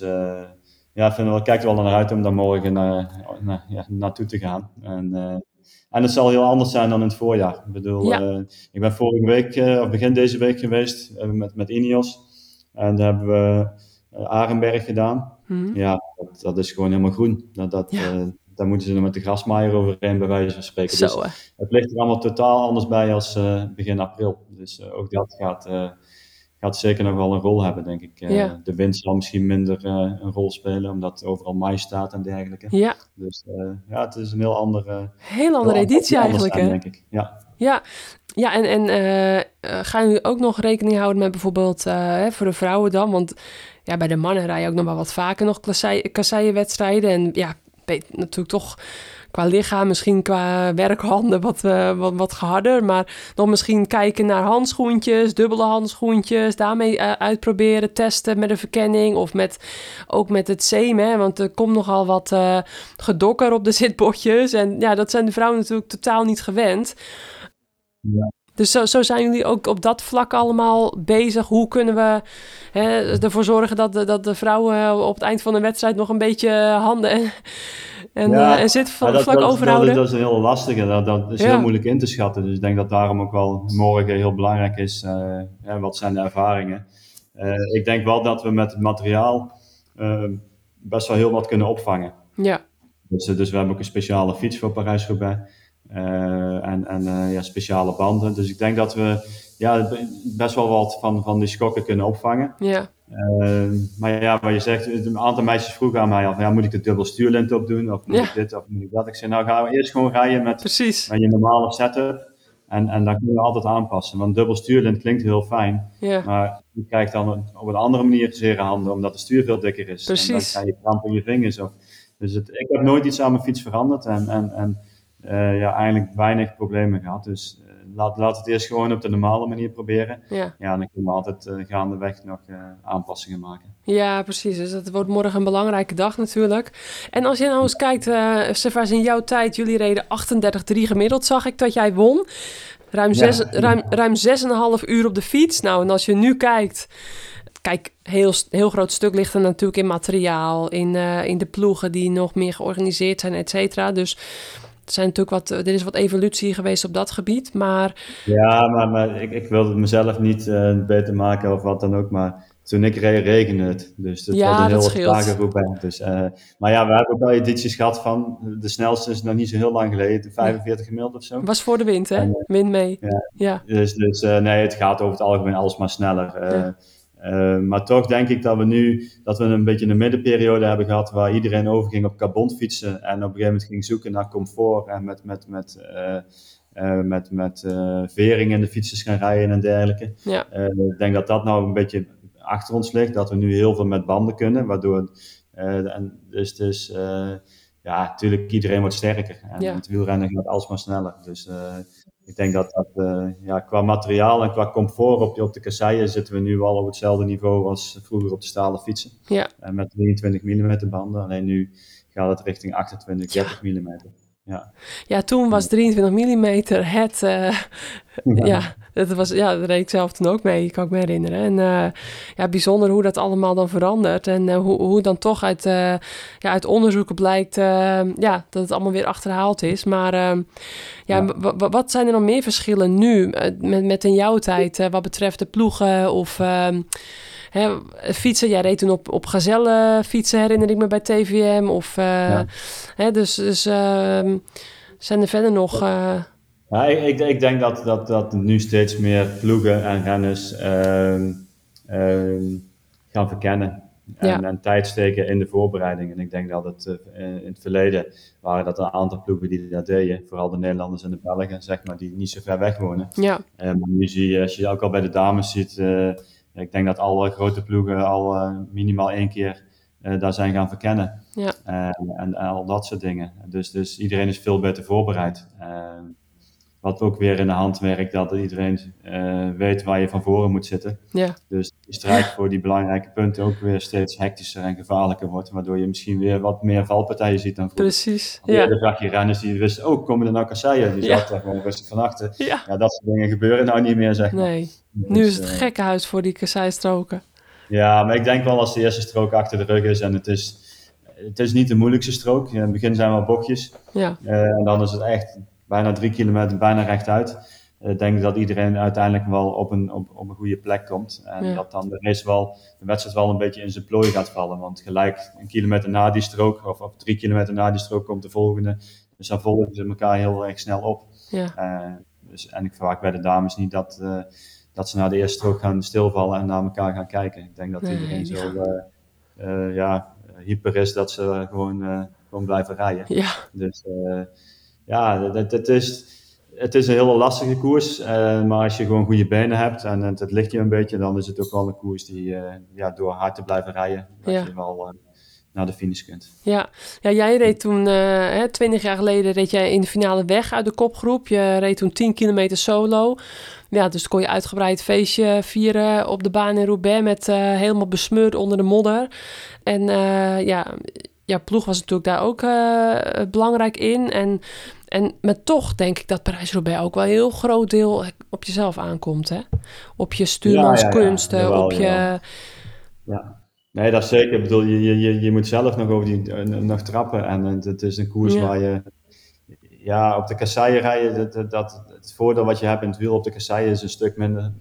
Speaker 6: ja, ik vind wel, kijk er wel naar uit om daar morgen naar, naar, ja, naartoe te gaan. En, en het zal heel anders zijn dan in het voorjaar. Ik bedoel,
Speaker 5: ja.
Speaker 6: uh, ik ben vorige week, uh, of begin deze week geweest uh, met, met Ineos. En daar hebben we Arenberg gedaan.
Speaker 5: Mm.
Speaker 6: Ja, dat, dat, is gewoon helemaal groen. Dat, dat,
Speaker 5: ja.
Speaker 6: daar moeten ze nog met de grasmaaier overheen, bij wijze van spreken.
Speaker 5: Zo,
Speaker 6: dus het ligt er allemaal totaal anders bij als begin april. Dus ook dat gaat, gaat zeker nog wel een rol hebben, denk ik.
Speaker 5: Ja.
Speaker 6: De wind zal misschien minder een rol spelen, omdat overal mais staat en dergelijke.
Speaker 5: Ja.
Speaker 6: Dus ja, het is een heel andere...
Speaker 5: Heel andere editie eigenlijk, hè?
Speaker 6: denk ik. Ja.
Speaker 5: Ja, ja en, en uh, gaan jullie ook nog rekening houden met bijvoorbeeld uh, voor de vrouwen dan? Want ja, bij de mannen rij je ook nog wel wat vaker nog kasseienwedstrijden. En ja, natuurlijk toch qua lichaam, misschien qua werkhanden wat, uh, wat, wat geharder. Maar nog misschien kijken naar handschoentjes, dubbele handschoentjes. Daarmee uh, uitproberen, testen met een verkenning. Of met, ook met het semen. Want er komt nogal wat uh, gedokker op de zitbotjes. En ja, dat zijn de vrouwen natuurlijk totaal niet gewend. Ja. Dus zo, zo, zijn jullie ook op dat vlak allemaal bezig. Hoe kunnen we hè, ervoor zorgen dat de, dat de vrouwen op het eind van de wedstrijd nog een beetje handen en, ja, uh, en zitvlak
Speaker 6: dat,
Speaker 5: dat, overhouden?
Speaker 6: Dat, dat, is een heel lastige. Dat, dat is ja. heel moeilijk in te schatten. Dus ik denk dat daarom ook wel morgen heel belangrijk is. Uh, ja, wat zijn de ervaringen? Uh, ik denk wel dat we met het materiaal best wel heel wat kunnen opvangen.
Speaker 5: Ja.
Speaker 6: Dus, dus we hebben ook een speciale fiets voor Parijs-Roubaix. En en ja, speciale banden. Dus ik denk dat we ja, best wel wat van, van die schokken kunnen opvangen.
Speaker 5: Ja.
Speaker 6: Uh, maar ja, wat je zegt, een aantal meisjes vroegen aan mij af, ja, moet ik de dubbel stuurlint opdoen? Of moet ja. ik dit, of moet ik dat? Ik zei, nou gaan we eerst gewoon rijden met,
Speaker 5: Precies.
Speaker 6: met je normale setup. En, en dan kun je altijd aanpassen. Want dubbel stuurlint klinkt heel fijn.
Speaker 5: Ja.
Speaker 6: Maar je krijgt dan op een andere manier zere handen, omdat de stuur veel dikker is.
Speaker 5: Precies.
Speaker 6: En dan krijg je kramp in je vingers. Of, dus het, ik heb nooit iets aan mijn fiets veranderd. En, en, en uh, ja, eigenlijk weinig problemen gehad. Dus laat, laat het eerst gewoon op de normale manier proberen.
Speaker 5: Ja,
Speaker 6: ja dan kunnen we altijd uh, gaandeweg nog aanpassingen maken.
Speaker 5: Ja, precies. Dus dat wordt morgen een belangrijke dag natuurlijk. En als je nou eens kijkt, uh, in jouw tijd, jullie reden 38,3 gemiddeld, zag ik dat jij won. Ruim, zes, ja. ruim, ruim 6,5 uur op de fiets. Nou, en als je nu kijkt, kijk, heel, heel groot stuk ligt er natuurlijk in materiaal, in, uh, in de ploegen die nog meer georganiseerd zijn, et cetera. Dus zijn natuurlijk wat, er is wat evolutie geweest op dat gebied, maar...
Speaker 6: Ja, maar, maar ik, ik wilde het mezelf niet uh, beter maken of wat dan ook, maar toen ik reed regende het. Dus het
Speaker 5: ja,
Speaker 6: was een heel trage Roubaix. Dus, uh, maar ja, we hebben ook wel edities gehad van, de snelste is nog niet zo heel lang geleden, 45 gemiddeld of zo.
Speaker 5: Was voor de wind, hè? En, wind mee.
Speaker 6: Ja.
Speaker 5: ja.
Speaker 6: Dus, dus nee, het gaat over het algemeen alles maar sneller. Ja. Uh, maar toch denk ik dat we nu dat we een beetje een middenperiode hebben gehad waar iedereen overging op carbonfietsen en op een gegeven moment ging zoeken naar comfort en met, met, met, uh, uh, met, met vering in de fietsers gaan rijden en dergelijke.
Speaker 5: Ja.
Speaker 6: ik denk dat dat nou een beetje achter ons ligt, dat we nu heel veel met banden kunnen, waardoor en dus, dus ja, natuurlijk iedereen wordt sterker en
Speaker 5: Ja.
Speaker 6: het wielrennen gaat alsmaar sneller. Dus ik denk dat dat uh, ja, qua materiaal en qua comfort op, op de kasseien zitten we nu al op hetzelfde niveau als vroeger op de stalen fietsen.
Speaker 5: Ja.
Speaker 6: En met 23 mm banden. Alleen nu gaat het richting 28, 30 mm. Ja.
Speaker 5: ja, toen was 23 mm het. Uh, ja, dat was, ja, daar reed ik zelf toen ook mee, kan ik me herinneren. En uh, ja, bijzonder hoe dat allemaal dan verandert. En uh, hoe, hoe dan toch uit, ja, uit onderzoeken blijkt ja, dat het allemaal weer achterhaald is. Maar ja, ja. wat zijn er nog meer verschillen nu met, met in jouw tijd wat betreft de ploegen of... Hè, fietsen, jij reed toen op, op gazelle fietsen, herinner ik me bij TVM. Of, uh, ja. hè, dus dus uh, zijn er verder nog... Uh...
Speaker 6: Ja, ik, ik, ik, denk dat, dat, dat nu steeds meer ploegen en renners gaan verkennen. En,
Speaker 5: ja.
Speaker 6: en, tijd steken in de voorbereiding. En ik denk dat het in het verleden waren dat een aantal ploegen die dat deden. Vooral de Nederlanders en de Belgen, zeg maar, die niet zo ver weg wonen.
Speaker 5: Ja.
Speaker 6: En nu zie je, als je ook al bij de dames ziet... Ik denk dat alle grote ploegen al uh, minimaal één keer uh, daar zijn gaan verkennen.
Speaker 5: Ja.
Speaker 6: En, en, al dat soort dingen. Dus, dus iedereen is veel beter voorbereid. Wat ook weer in de hand werkt dat iedereen weet waar je van voren moet zitten.
Speaker 5: Ja.
Speaker 6: Dus die strijd voor die belangrijke punten ook weer steeds hectischer en gevaarlijker wordt. Waardoor je misschien weer wat meer valpartijen ziet dan vroeger.
Speaker 5: Precies.
Speaker 6: Ja. Zag je renners die wisten, oh, komen er nou kasseien? Die
Speaker 5: ja.
Speaker 6: zat daar gewoon rustig van achter.
Speaker 5: Ja.
Speaker 6: ja. dat soort dingen gebeuren nou niet meer, zeg maar.
Speaker 5: Nee. Nu is het uh, gekkenhuis voor die kasseistroken.
Speaker 6: Ja, maar ik denk wel als de eerste strook achter de rug is en het is, het is niet de moeilijkste strook. In het begin zijn wel bochtjes.
Speaker 5: Ja.
Speaker 6: Uh, en dan is het echt bijna drie kilometer bijna rechtuit. Ik uh, denk dat iedereen uiteindelijk wel op een, op, op een goede plek komt. En
Speaker 5: ja.
Speaker 6: dat dan de race wel, de wedstrijd wel een beetje in zijn plooi gaat vallen. Want gelijk een kilometer na die strook, of, of drie kilometer na die strook, komt de volgende. Dus dan volgen ze elkaar heel erg snel op.
Speaker 5: Ja.
Speaker 6: Uh, dus, en ik verwacht bij de dames niet dat, uh, dat ze na de eerste strook gaan stilvallen en naar elkaar gaan kijken. Ik denk dat
Speaker 5: nee,
Speaker 6: iedereen
Speaker 5: ja.
Speaker 6: zo uh, ja, hyper is dat ze gewoon, gewoon blijven rijden.
Speaker 5: Ja.
Speaker 6: Dus ja, dat, dat is het is een hele lastige koers, uh, maar als je gewoon goede benen hebt en het, het, ligt je een beetje, dan is het ook wel een koers die uh, ja, door hard te blijven rijden, dat ja. je wel uh, naar de finish kunt.
Speaker 5: Ja, ja jij reed toen, hè, 20 jaar geleden, reed jij in de finale weg uit de kopgroep. Je reed toen 10 kilometer solo. Ja, dus kon je uitgebreid feestje vieren op de baan in Roubaix met helemaal besmeurd onder de modder. En ja, ja, ploeg was natuurlijk daar ook belangrijk in. En en maar toch denk ik dat Parijs-Roubaix ook wel een heel groot deel op jezelf aankomt, hè? Op je stuurmanskunsten, ja, ja, op je...
Speaker 6: Ja. nee, dat is zeker. Ik bedoel, je, je, je moet zelf nog over die, nog trappen. En het is een koers waar je... Ja, op de kasseien rijden, dat, dat, het voordeel wat je hebt in het wiel op de kasseien is een stuk minder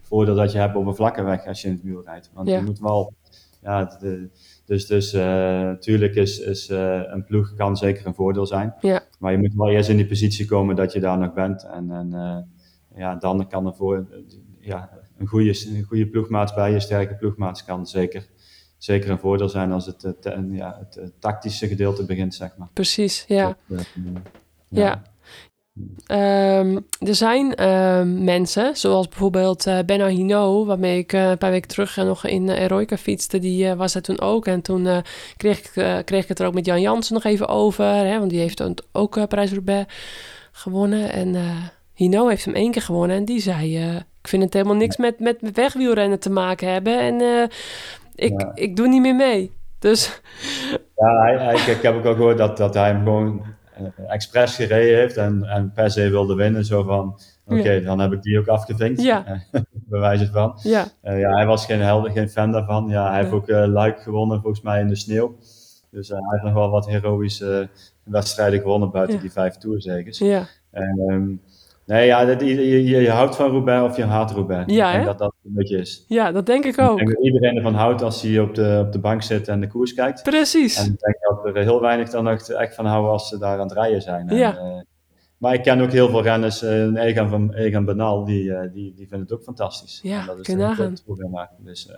Speaker 6: voordeel dat je hebt op een vlakke weg als je in het wiel rijdt. Want je moet wel... Ja, de, dus, dus natuurlijk is, is uh, een ploeg kan zeker een voordeel zijn.
Speaker 5: Ja.
Speaker 6: Maar je moet wel eerst in die positie komen dat je daar nog bent. En, en uh, ja, dan kan er voor ja, een, goede, een goede ploegmaat bij je, sterke ploegmaat, kan zeker, zeker een voordeel zijn als het, het, ja, het, tactische gedeelte begint, zeg maar.
Speaker 5: Precies, ja. Dat, ja. ja. Um, er zijn um, mensen, zoals bijvoorbeeld uh, Benno Hino, waarmee ik uh, een paar weken terug uh, nog in Eroica fietste. Die was er toen ook. En toen kreeg, ik, kreeg ik het er ook met Jan Jansen nog even over. Hè, want die heeft ook Parijs-Roubaix gewonnen. En Hino heeft hem één keer gewonnen. En die zei, ik vind het helemaal niks met, met wegwielrennen te maken hebben. En ik, ja. ik doe niet meer mee. Dus...
Speaker 6: Ja, hij, hij, ik heb ook al gehoord dat, dat hij hem gewoon expres gereden heeft en, en per se wilde winnen. Zo van, oké, okay, ja. dan heb ik die ook afgevinkt.
Speaker 5: Ja.
Speaker 6: Bewijs van.
Speaker 5: Ja.
Speaker 6: Uh, ja, hij was geen helder, geen fan daarvan. Ja, hij heeft ook uh, Luik gewonnen, volgens mij in de sneeuw. Dus hij heeft nog wel wat heroïsche wedstrijden gewonnen buiten die vijf toerzegers.
Speaker 5: Ja.
Speaker 6: Um, Nee, ja, dat, je, je, je, houdt van Roubaix of je haat Roubaix.
Speaker 5: Ja,
Speaker 6: ik denk dat dat een beetje is.
Speaker 5: Ja, dat denk ik ook.
Speaker 6: Ik denk dat iedereen ervan houdt als hij op de, op de bank zit en de koers kijkt.
Speaker 5: Precies.
Speaker 6: En ik denk dat er heel weinig dan echt van houden als ze daar aan het rijden zijn.
Speaker 5: Ja.
Speaker 6: En, uh, maar ik ken ook heel veel renners, uh, Egan, van, Egan Benal, die, uh, die, die vinden het ook fantastisch.
Speaker 5: Ja,
Speaker 6: en dat is
Speaker 5: je nagaan.
Speaker 6: Dus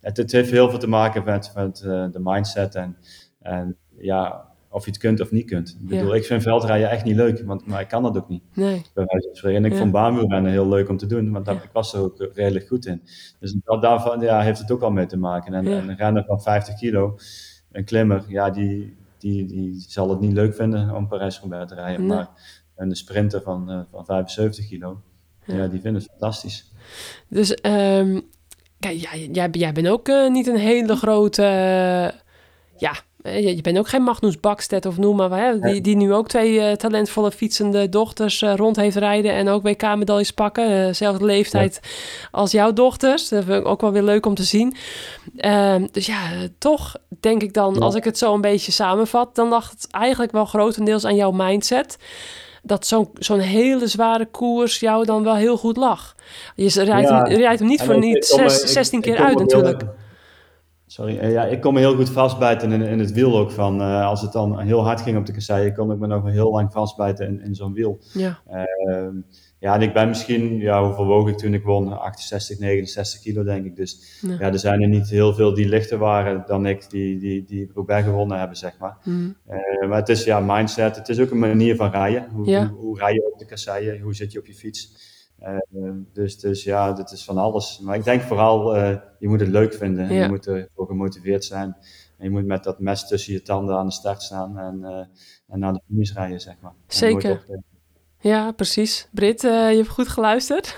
Speaker 6: het, het, heeft heel veel te maken met, met de mindset en, en ja of je het kunt of niet kunt. Ik bedoel, ja. ik vind veldrijden echt niet leuk, want, maar ik kan dat ook niet.
Speaker 5: Nee.
Speaker 6: Bij wijze van spreken. En ik ja. vond baanwielrennen heel leuk om te doen, want daar, ja. ik was er ook redelijk goed in. Dus dat, daarvan ja, heeft het ook al mee te maken. En, en een renner van 50 kilo, een klimmer, ja, die, die, die zal het niet leuk vinden om Parijs-Roubaix te rijden. Nee. Maar een sprinter van, uh, van 75 kilo, ja. die vinden het fantastisch.
Speaker 5: Dus um, kijk, jij, jij, jij bent ook uh, niet een hele grote... Uh, ja, je bent ook geen Magnus Bakstedt of noem maar, hè, die, die nu ook twee uh, talentvolle fietsende dochters uh, rond heeft rijden en ook WK-medailles pakken. Uh, zelfde leeftijd ja. als jouw dochters. Dat vind ik ook wel weer leuk om te zien. Ehm, dus ja, toch denk ik dan, ja. als ik het zo een beetje samenvat, dan lag het eigenlijk wel grotendeels aan jouw mindset. Dat zo'n zo'n hele zware koers jou dan wel heel goed lag. Je rijdt, hem, je rijdt hem niet voor niet zes, 16 keer uit natuurlijk.
Speaker 6: Sorry, ja, ik kon me heel goed vastbijten in, in het wiel ook van, uh, als het dan heel hard ging op de kasseien, kon ik me nog heel lang vastbijten in, in zo'n wiel.
Speaker 5: Ja.
Speaker 6: Uh, ja, en ik ben misschien, ja, hoeveel woog ik toen ik won? 68, 69 kilo denk ik. Dus ja, ja er zijn er niet heel veel die lichter waren dan ik, die, die, die Roubaix gewonnen hebben, zeg maar.
Speaker 5: Mm.
Speaker 6: Uh, maar het is ja, mindset, het is ook een manier van rijden. Hoe,
Speaker 5: ja.
Speaker 6: hoe, hoe rij je op de kasseien? Hoe zit je op je fiets? Uh, dus, dus ja, dit is van alles. Maar ik denk vooral, uh, je moet het leuk vinden. En
Speaker 5: Ja.
Speaker 6: Je moet ervoor gemotiveerd zijn. En je moet met dat mes tussen je tanden aan de start staan en, uh, en naar de finish rijden, zeg maar.
Speaker 5: Zeker. Ja, precies. Brit, uh, je hebt goed geluisterd.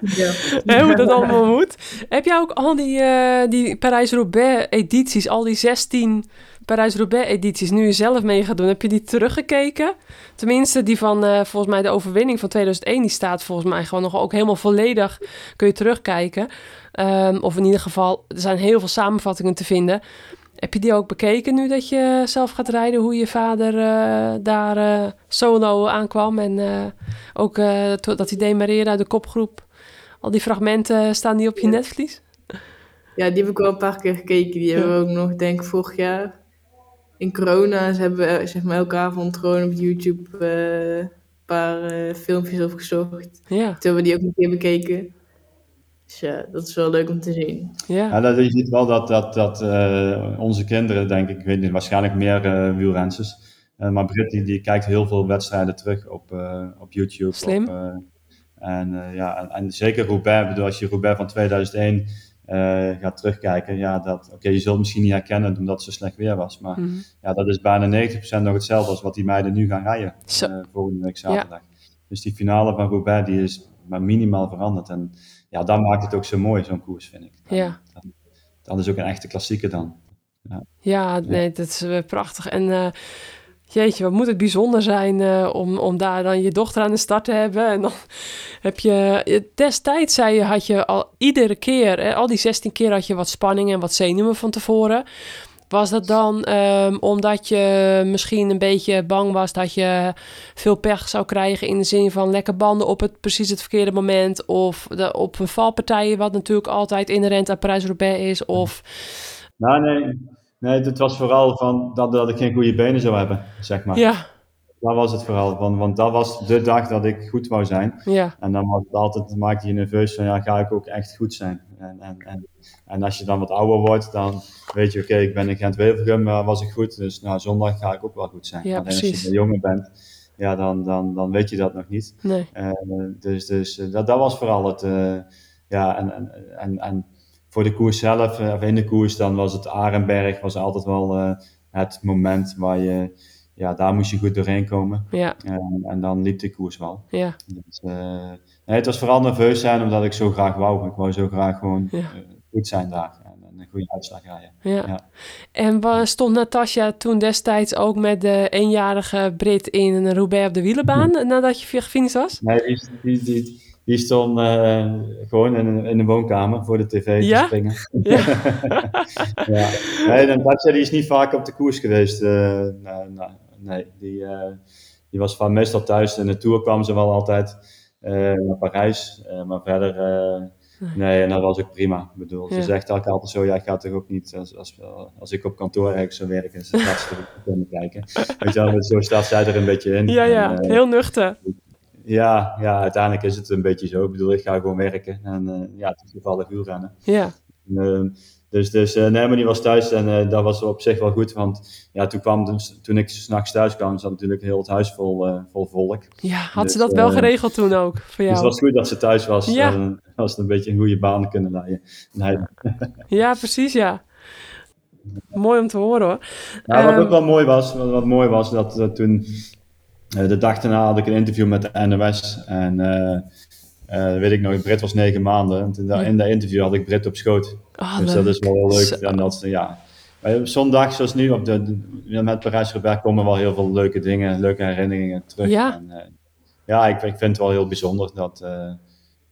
Speaker 7: Ja.
Speaker 5: Hoe dat allemaal moet. Heb jij ook al die, uh, die Parijs-Roubaix-edities, al die 16 Parijs-Roubaix-edities, nu je zelf mee gaat doen, heb je die teruggekeken? Tenminste, die van uh, volgens mij de overwinning van 2001, die staat volgens mij gewoon nog ook helemaal volledig. Kun je terugkijken. Um, of in ieder geval, er zijn heel veel samenvattingen te vinden. Heb je die ook bekeken nu dat je zelf gaat rijden? Hoe je vader uh, daar uh, solo aankwam en ook dat hij demareerde uit de kopgroep. Al die fragmenten staan die op je netvlies?
Speaker 7: Ja, die heb ik wel een paar keer gekeken. Die hebben we ook nog, denk ik, vorig jaar in corona. Ze hebben zeg maar elke avond gewoon op YouTube een paar filmpjes opgezocht.
Speaker 5: Ja.
Speaker 7: Toen hebben we die ook een keer bekeken. Dus ja, dat is wel leuk om te zien.
Speaker 5: Ja,
Speaker 6: ja dat, je ziet wel dat, dat, dat uh, onze kinderen, denk ik, ik weet niet, waarschijnlijk meer uh, wielrensters, Eh, maar Britt die, die kijkt heel veel wedstrijden terug op, eh, op YouTube.
Speaker 5: Slim.
Speaker 6: Op, eh, en, eh, ja, en, en zeker Roubaix. Bedoel, als je Roubaix van 2001 eh, gaat terugkijken, ja, dat, oké, je zult misschien niet herkennen omdat het zo slecht weer was. Maar
Speaker 5: Mhm.
Speaker 6: ja, dat is bijna 90% nog hetzelfde als wat die meiden nu gaan rijden eh, volgende week zaterdag. Dus die finale van Roubaix die is maar minimaal veranderd. En ja, dat maakt het ook zo mooi, zo'n koers, vind ik.
Speaker 5: Ja.
Speaker 6: dan is ook een echte klassieker dan.
Speaker 5: Ja, nee, dat is eh, prachtig. En eh, jeetje, wat moet het bijzonder zijn eh, om, om daar dan je dochter aan de start te hebben. En dan heb je... eh, Destijds, zei je, had je al iedere keer... Hè, al die 16 keer had je wat spanning en wat zenuwen van tevoren. Was dat dan ehm, omdat je misschien een beetje bang was dat je veel pech zou krijgen in de zin van lekke banden op het precies het verkeerde moment of de, op valpartijen, wat natuurlijk altijd inherent aan Parijs-Roubaix is, of
Speaker 6: Nou, nee, nee, het was vooral van dat, dat ik geen goede benen zou hebben, zeg maar.
Speaker 5: ja,
Speaker 6: Dat was het vooral, van, want dat was de dag dat ik goed wou zijn.
Speaker 5: ja,
Speaker 6: En dan was het altijd, maakte je nerveus van, ja, ga ik ook echt goed zijn? En, en, en, en als je dan wat ouder wordt, dan weet je, oké, ik ben in Gent-Wevelgem, maar was ik goed. Dus nou, zondag ga ik ook wel goed zijn.
Speaker 5: Ja,
Speaker 6: Alleen als
Speaker 5: precies.
Speaker 6: je jonger bent, ja, dan, dan, dan weet je dat nog niet.
Speaker 5: nee,
Speaker 6: Eh, dus dus eh, dat, dat was vooral het, eh, ja, en, en, en, en voor de koers zelf, eh, of in de koers, dan was het Arenberg, was altijd wel eh, het moment waar je, ja, daar moest je goed doorheen komen.
Speaker 5: ja,
Speaker 6: En, en dan liep de koers wel.
Speaker 5: ja,
Speaker 6: Dus, eh, nee, het was vooral nerveus zijn omdat ik zo graag wou. Ik wou zo graag gewoon
Speaker 5: Ja.
Speaker 6: eh, goed zijn daar en, en een goede uitslag rijden.
Speaker 5: ja.
Speaker 6: Ja.
Speaker 5: En waar stond Natasja toen destijds ook met de eenjarige Brit in een Roubaix op de wielenbaan nadat je gefinished was?
Speaker 6: Nee, die, die, die, die stond eh, gewoon in, in de woonkamer voor de tv
Speaker 5: Ja?
Speaker 6: te springen.
Speaker 5: Ja.
Speaker 6: ja. Nee, en Tatja die is niet vaak op de koers geweest. eh, nee, nee, nee. Die, eh, die was van meestal thuis. In de Tour kwam ze wel altijd naar Parijs. maar verder, nee, en dat was ook prima. Ik bedoel,
Speaker 5: Ja.
Speaker 6: ze zegt ook altijd zo, ja, ik ga toch ook niet, als, als, als ik op kantoor ergens zou werken, ze gaat ze kunnen kijken. Weet je wel, zo staat zij er een beetje in.
Speaker 5: Ja, ja,
Speaker 6: En,
Speaker 5: heel nuchter.
Speaker 6: Ja, ja, uiteindelijk is het een beetje zo. Ik bedoel, ik ga gewoon werken en eh, ja, het is toevallig wielrennen.
Speaker 5: Ja,
Speaker 6: Ehm, dus, dus eh, nee, maar die was thuis en eh, dat was op zich wel goed, want ja, toen, kwam dus, toen ik s'nachts thuis kwam, zat natuurlijk heel het huis vol, eh, vol volk.
Speaker 5: ja had ze
Speaker 6: Dus,
Speaker 5: dat wel
Speaker 6: eh,
Speaker 5: geregeld toen ook voor
Speaker 6: Dus het
Speaker 5: jou?
Speaker 6: was goed dat ze thuis was,
Speaker 5: Ja.
Speaker 6: dan was het een beetje een goede baan kunnen leiden. Nee.
Speaker 5: Ja, precies, ja. Mooi om te horen hoor.
Speaker 6: Wat
Speaker 5: Ehm,
Speaker 6: ook wel mooi was, wat, wat mooi was, dat, dat toen, eh, de dag daarna had ik een interview met de NOS en eh, eh, weet ik nog, Brit was negen maanden en in dat interview had ik Brit op schoot.
Speaker 5: Oh,
Speaker 6: Dus dat is wel heel leuk. En dat, ja. Maar op zo'n dag zoals nu, op de, met Parijs-Roubaix komen wel heel veel leuke dingen, leuke herinneringen terug.
Speaker 5: Ja.
Speaker 6: En, eh, ja, ik, ik vind het wel heel bijzonder dat, eh,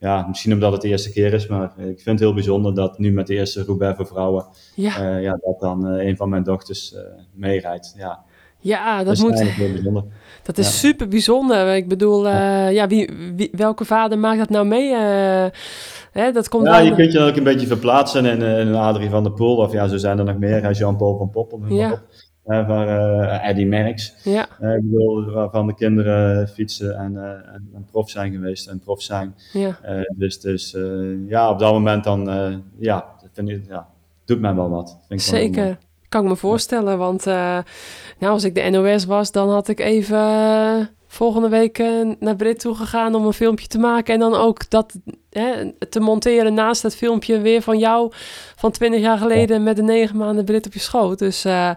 Speaker 6: ja, misschien omdat het de eerste keer is, maar ik vind het heel bijzonder dat nu met de eerste Roubaix voor vrouwen,
Speaker 5: Ja,
Speaker 6: eh, ja, dat dan eh, een van mijn dochters eh, meerijdt. Ja,
Speaker 5: ja dat,
Speaker 6: dat is
Speaker 5: moet,
Speaker 6: eigenlijk heel bijzonder.
Speaker 5: Dat is
Speaker 6: ja.
Speaker 5: super bijzonder. Ik bedoel, eh, ja, wie, wie, welke vader maakt dat nou mee? eh? hè, dat komt
Speaker 6: Ja, je kunt je dan ook een beetje verplaatsen in, eh, een Adrie van der Poel, of ja, zo zijn er nog meer, eh, Jean-Paul van Poppel,
Speaker 5: Ja.
Speaker 6: Eh, van eh, Eddy Merckx.
Speaker 5: Ja,
Speaker 6: Eh, ik bedoel, waarvan de kinderen fietsen en, eh, en, en prof zijn geweest en prof zijn.
Speaker 5: ja,
Speaker 6: Eh, dus dus eh, ja, op dat moment dan, eh, ja, vind ik, ja, doet mij wel wat. Vind ik
Speaker 5: zeker. Kan ik me voorstellen, want eh, nou, als ik de NOS was, dan had ik even eh, volgende week eh, naar Brit toe gegaan om een filmpje te maken. En dan ook dat hè, te monteren naast het filmpje weer van jou van 20 jaar geleden met de negen maanden Brit op je schoot. Dus eh,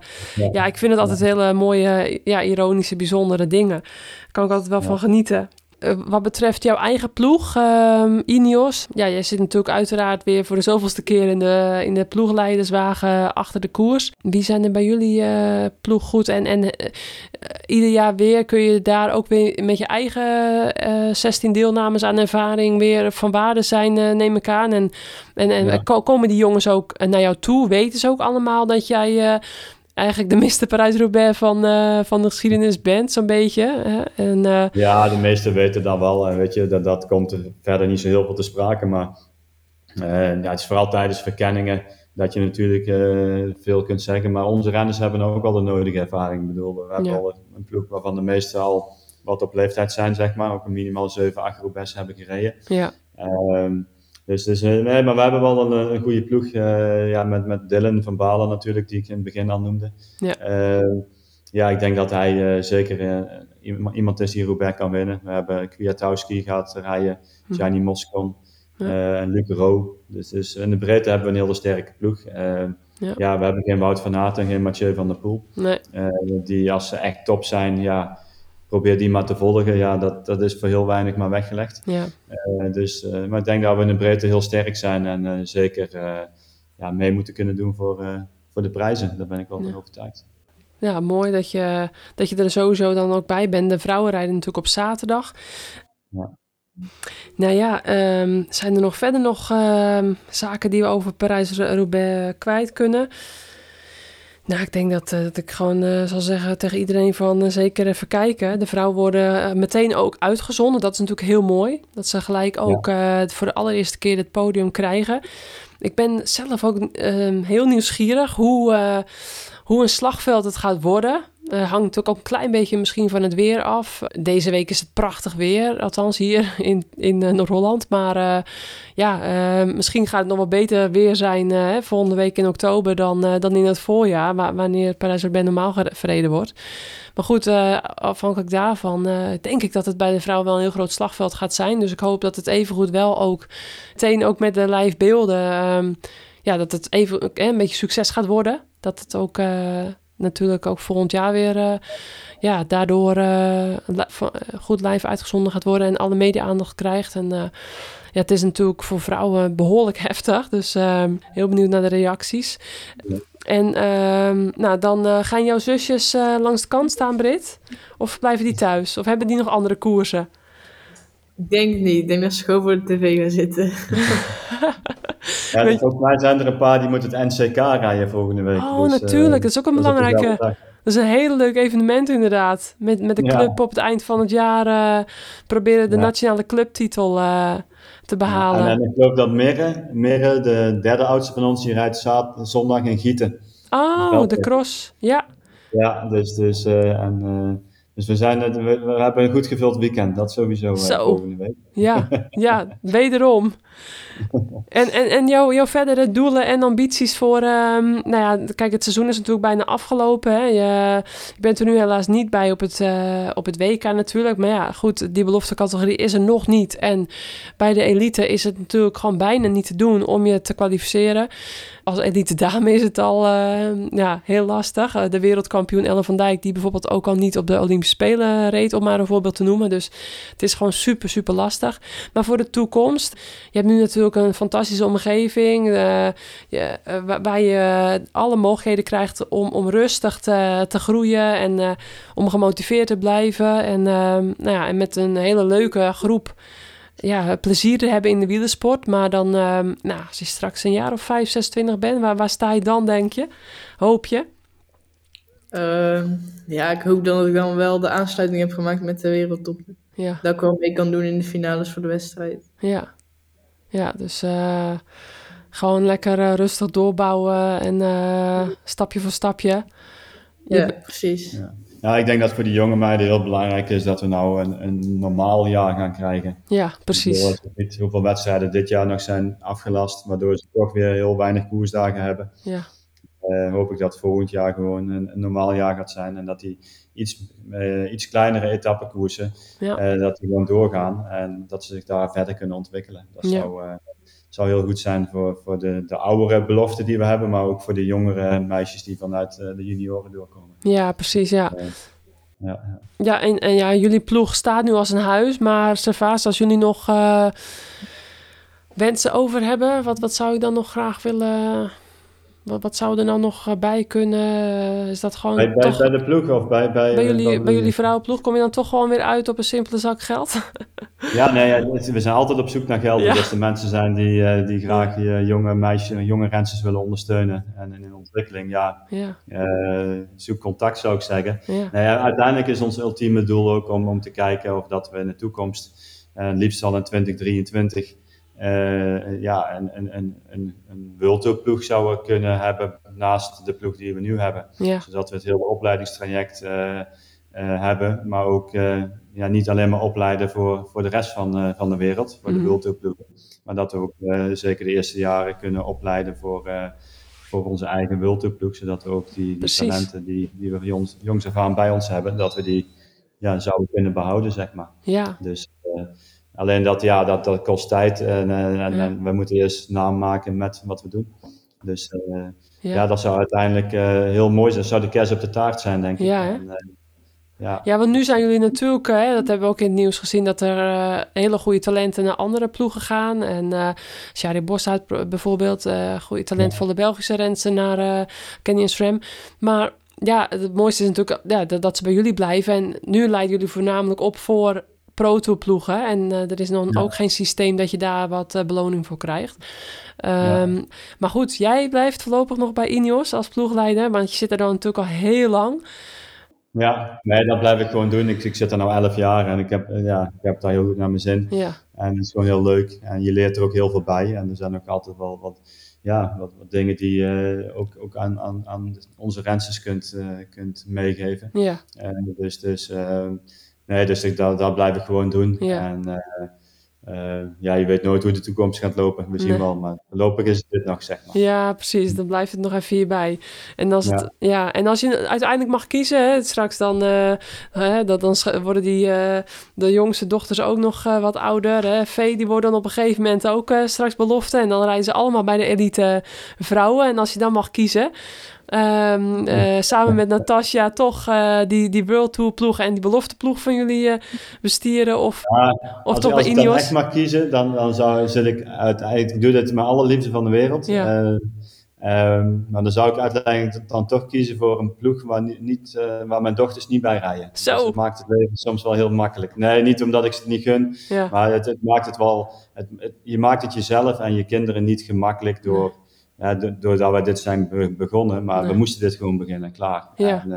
Speaker 5: ja. ik vind het altijd hele mooie, ja, ironische, bijzondere dingen. Daar kan ik altijd wel
Speaker 6: Ja.
Speaker 5: van genieten. Eh, wat betreft jouw eigen ploeg, ehm Ineos. Ja, jij zit natuurlijk uiteraard weer voor de zoveelste keer in de, in de ploegleiderswagen achter de koers. Wie zijn er bij jullie eh, ploeg goed? En, en eh, ieder jaar weer kun je daar ook weer met je eigen eh 16 deelnames aan ervaring weer van waarde zijn, neem ik aan. En, en, en
Speaker 6: Ja.
Speaker 5: komen die jongens ook naar jou toe? Weten ze ook allemaal dat jij... eigenlijk de Mr. Parijs-Roubaix van, eh, van de geschiedenis bent, zo'n beetje. Hè? En, eh,
Speaker 6: Ja, de meesten weten dat wel. En weet je, dat, dat komt er verder niet zo heel veel te sprake. Maar eh, ja, het is vooral tijdens verkenningen dat je natuurlijk veel kunt zeggen. Maar onze renners hebben ook al de nodige ervaring. Ik bedoel, we hebben
Speaker 5: Ja.
Speaker 6: al een ploeg waarvan de meesten al wat op leeftijd zijn, zeg maar. Ook een minimaal 7, 8 Roubaix hebben gereden.
Speaker 5: ja,
Speaker 6: Ehm, dus, dus eh, nee, maar we hebben wel een, een goede ploeg. eh, ja, met, met Dylan van Balen natuurlijk, die ik in het begin al noemde.
Speaker 5: Ja.
Speaker 6: Ja, ik denk dat hij zeker iemand is die Roubaix kan winnen. We hebben Kwiatowski gaat rijden, hm. Gianni Moscon en Luc. Dus, dus in de breedte hebben we een hele sterke ploeg. Ja. ja. we hebben geen Wout van Aert en geen Mathieu van der Poel.
Speaker 5: Nee.
Speaker 6: die als ze echt top zijn, ja, probeer die maar te volgen. Ja, dat, dat is voor heel weinig maar weggelegd.
Speaker 5: Ja.
Speaker 6: Uh, dus, uh, maar ik denk dat we in de breedte heel sterk zijn en uh, zeker ja, mee moeten kunnen doen voor, voor de prijzen. Daar ben ik wel van overtuigd.
Speaker 5: Ja, mooi dat je, dat je er sowieso dan ook bij bent. De vrouwen rijden natuurlijk op zaterdag.
Speaker 6: Ja.
Speaker 5: Nou ja, um, zijn er nog verder nog uh, zaken die we over Parijs-Roubaix kwijt kunnen? Nou, ik denk dat, uh, dat ik gewoon uh, zal zeggen tegen iedereen van uh, zeker even kijken. De vrouwen worden meteen ook uitgezonden. Dat is natuurlijk heel mooi. Dat ze gelijk ook ja. voor de allereerste keer het podium krijgen. Ik ben zelf ook ehm, heel nieuwsgierig hoe, hoe een slagveld het gaat worden. Uh, hangt ook een klein beetje misschien van het weer af. Deze week is het prachtig weer, althans hier in, in uh, Noord-Holland. Maar uh, ja, misschien gaat het nog wel beter weer zijn volgende week in oktober dan, dan in het voorjaar, wanneer Parijs-Roubaix normaal verreden wordt. Maar goed, afhankelijk daarvan denk ik dat het bij de vrouw wel een heel groot slagveld gaat zijn. Dus ik hoop dat het evengoed wel ook meteen ook met de live beelden, ehm, ja, dat het even een beetje succes gaat worden. Dat het ook natuurlijk ook volgend jaar weer uh, ja, daardoor uh, goed live uitgezonden gaat worden en alle media-aandacht krijgt. En uh, ja, het is natuurlijk voor vrouwen behoorlijk heftig. Dus ehm, heel benieuwd naar de reacties. En ehm, nou, dan gaan jouw zusjes langs de kant staan, Brit? Of blijven die thuis? Of hebben die nog andere koersen?
Speaker 7: Ik denk niet. Ik denk dat ze gewoon voor de tv gaan zitten.
Speaker 6: ja, dus volgens mij zijn er een paar die moeten het NCK rijden volgende week.
Speaker 5: Oh, dus, natuurlijk. Uh, dat is ook een belangrijke... Dat is een hele leuk evenement inderdaad. Met, met de club op het eind van het jaar uh, proberen de ja. nationale clubtitel uh, te behalen.
Speaker 6: Ja, en, en, ik geloof dat Mirre, Mirre, de derde oudste van ons, die rijdt zaterdag, zondag in Gieten.
Speaker 5: Oh, de cross. Ja.
Speaker 6: Ja, dus, dus en dus we, zijn, we, we, hebben een goed gevuld weekend, dat sowieso uh, volgende week.
Speaker 5: Ja, ja wederom. En, en, en jouw, jouw verdere doelen en ambities voor... Um, nou ja, kijk, het seizoen is natuurlijk bijna afgelopen. Hè? Je, je bent er nu helaas niet bij op het, uh, op het WK natuurlijk. Maar ja, goed, die beloftecategorie is er nog niet. En bij de elite is het natuurlijk gewoon bijna niet te doen om je te kwalificeren als elite dame is het al uh, ja, heel lastig. Uh, de wereldkampioen Ellen van Dijk, die bijvoorbeeld ook al niet op de Olympische Spelen reed, om maar een voorbeeld te noemen. Dus het is gewoon super, super lastig. Maar voor de toekomst, je hebt nu natuurlijk een fantastische omgeving, uh, je, waar je alle mogelijkheden krijgt om, om rustig te, te groeien en om gemotiveerd te blijven. En, nou ja, en met een hele leuke groep ja, plezier te hebben in de wielersport. Maar dan, nou, als je straks een jaar of 5, 26 bent, waar, sta je dan, denk je? Hoop je?
Speaker 7: Uh, ja, ik hoop dan dat ik dan wel de aansluiting heb gemaakt met de wereldtop.
Speaker 5: Ja.
Speaker 7: Dat ik wel mee kan doen in de finales voor de wedstrijd.
Speaker 5: Ja, ja dus uh, gewoon lekker uh, rustig doorbouwen en uh, stapje voor stapje.
Speaker 7: Ja, precies.
Speaker 6: Ja. Ja, ik denk dat voor die jonge meiden heel belangrijk is dat we nou een, een normaal jaar gaan krijgen.
Speaker 5: Ja, precies.
Speaker 6: niet hoeveel wedstrijden dit jaar nog zijn afgelast, waardoor ze toch weer heel weinig koersdagen hebben.
Speaker 5: Ja.
Speaker 6: Uh, hoop ik dat volgend jaar gewoon een, een, normaal jaar gaat zijn en dat die iets, uh, iets kleinere etappekoersen,
Speaker 5: ja.
Speaker 6: uh, dat die gewoon doorgaan en dat ze zich daar verder kunnen ontwikkelen. Dat
Speaker 5: ja.
Speaker 6: zou, zou heel goed zijn voor, voor de, de oudere beloften die we hebben, maar ook voor de jongere meisjes die vanuit de junioren doorkomen.
Speaker 5: Ja, precies, ja.
Speaker 6: ja, ja.
Speaker 5: en, en ja, jullie ploeg staat nu als een huis, maar Servaas, als jullie nog wensen over hebben, wat, wat zou je dan nog graag willen wat, wat zou er nou nog eh, bij kunnen? Is dat gewoon.
Speaker 6: Bij, bij,
Speaker 5: toch...
Speaker 6: bij de ploeg of bij. Bij,
Speaker 5: bij jullie, bij jullie vrouwenploeg kom je dan toch gewoon weer uit op een simpele zak geld?
Speaker 6: ja, nee, we zijn altijd op zoek naar geld. Ja. Dus de mensen zijn die, uh, die graag uh, jonge meisjes, jonge rensters willen ondersteunen. En in hun ontwikkeling, ja.
Speaker 5: ja.
Speaker 6: Uh, zoek contact zou ik zeggen.
Speaker 5: Ja.
Speaker 6: Nee, uiteindelijk is ons ultieme doel ook om, om te kijken of dat we in de toekomst, liefst al in 2023 uh, ja, een, een, een, een, een zouden kunnen hebben naast de ploeg die we nu hebben.
Speaker 5: Ja.
Speaker 6: Zodat we het hele opleidingstraject uh, uh, hebben, maar ook ja, niet alleen maar opleiden voor, voor de rest van, van de wereld, voor mm -hmm. de ploeg. Maar dat we ook zeker de eerste jaren kunnen opleiden voor, voor onze eigen World zodat we ook die, die talenten die, die we jongs, jongs af aan bij ons hebben, dat we die ja, zouden kunnen behouden, zeg maar.
Speaker 5: Ja,
Speaker 6: Dus eh, alleen dat, ja, dat, dat kost tijd en, eh, en, en we moeten eerst naam maken met wat we doen. Dus eh,
Speaker 5: ja.
Speaker 6: ja. dat zou uiteindelijk eh, heel mooi zijn. Dat zou de kerst op de taart zijn, denk ik.
Speaker 5: Ja?
Speaker 6: En, ja.
Speaker 5: Ja, want nu zijn jullie natuurlijk, hè, dat hebben we ook in het nieuws gezien, dat er hele goede talenten naar andere ploegen gaan. En eh Shari Boshout b- bijvoorbeeld, goede talentvolle Belgische renster naar Canyon SRAM. Maar ja, het mooiste is natuurlijk ja, dat, dat ze bij jullie blijven. En nu leiden jullie voornamelijk op voor pro-tour ploegen. En eh, er is dan
Speaker 6: Ja.
Speaker 5: ook geen systeem dat je daar wat eh, beloning voor krijgt. Ehm, Maar goed, jij blijft voorlopig nog bij Ineos als ploegleider, want je zit er dan natuurlijk al heel lang.
Speaker 6: ja, nee, dat blijf ik gewoon doen. Ik, ik zit er nu 11 jaar en ik heb, eh, ja, ik heb daar heel goed naar mijn zin.
Speaker 5: Ja,
Speaker 6: En het is gewoon heel leuk. En je leert er ook heel veel bij. En er zijn ook altijd wel wat, ja, wat, wat dingen die je ook, ook aan, aan, aan onze rensters kunt, kunt meegeven.
Speaker 5: ja,
Speaker 6: Eh, dus dus eh, nee, dus ik, dat, dat blijf ik gewoon doen.
Speaker 5: Ja.
Speaker 6: En eh, eh, ja, je weet nooit hoe de toekomst gaat lopen. We zien
Speaker 5: Nee.
Speaker 6: wel, maar voorlopig is het dit nog, zeg maar.
Speaker 5: Ja, precies. Dan blijft het nog even hierbij. En als, het, ja. en als je uiteindelijk mag kiezen, hè, straks dan, eh, hè, dat, dan worden die, de jongste dochters ook nog wat ouder. Hè. Vee, die worden dan op een gegeven moment ook straks belofte. En dan rijden ze allemaal bij de elite vrouwen. En als je dan mag kiezen, ehm, eh, samen met Natasja toch eh, die, die World Tour ploeg en die belofte ploeg van jullie eh, bestieren. Of,
Speaker 6: Ja,
Speaker 5: of
Speaker 6: als,
Speaker 5: toch
Speaker 6: als
Speaker 5: bij
Speaker 6: ik dan
Speaker 5: Ineos.
Speaker 6: echt mag kiezen, dan, dan zou, ik uiteindelijk, ik doe dit met alle liefde van de wereld.
Speaker 5: Ja.
Speaker 6: Eh, ehm, maar dan zou ik uiteindelijk dan toch kiezen voor een ploeg waar, niet, waar mijn dochters niet bij rijden.
Speaker 5: Zo.
Speaker 6: Dus dat maakt het leven soms wel heel makkelijk. Nee, niet omdat ik ze het niet gun,
Speaker 5: Ja,
Speaker 6: maar het, het maakt het wel, het, het- je maakt het jezelf en je kinderen niet gemakkelijk door, ja, do- doordat wij dit zijn be- begonnen. Maar
Speaker 5: Nee.
Speaker 6: we moesten dit gewoon beginnen, klaar.
Speaker 5: Ja.
Speaker 6: En,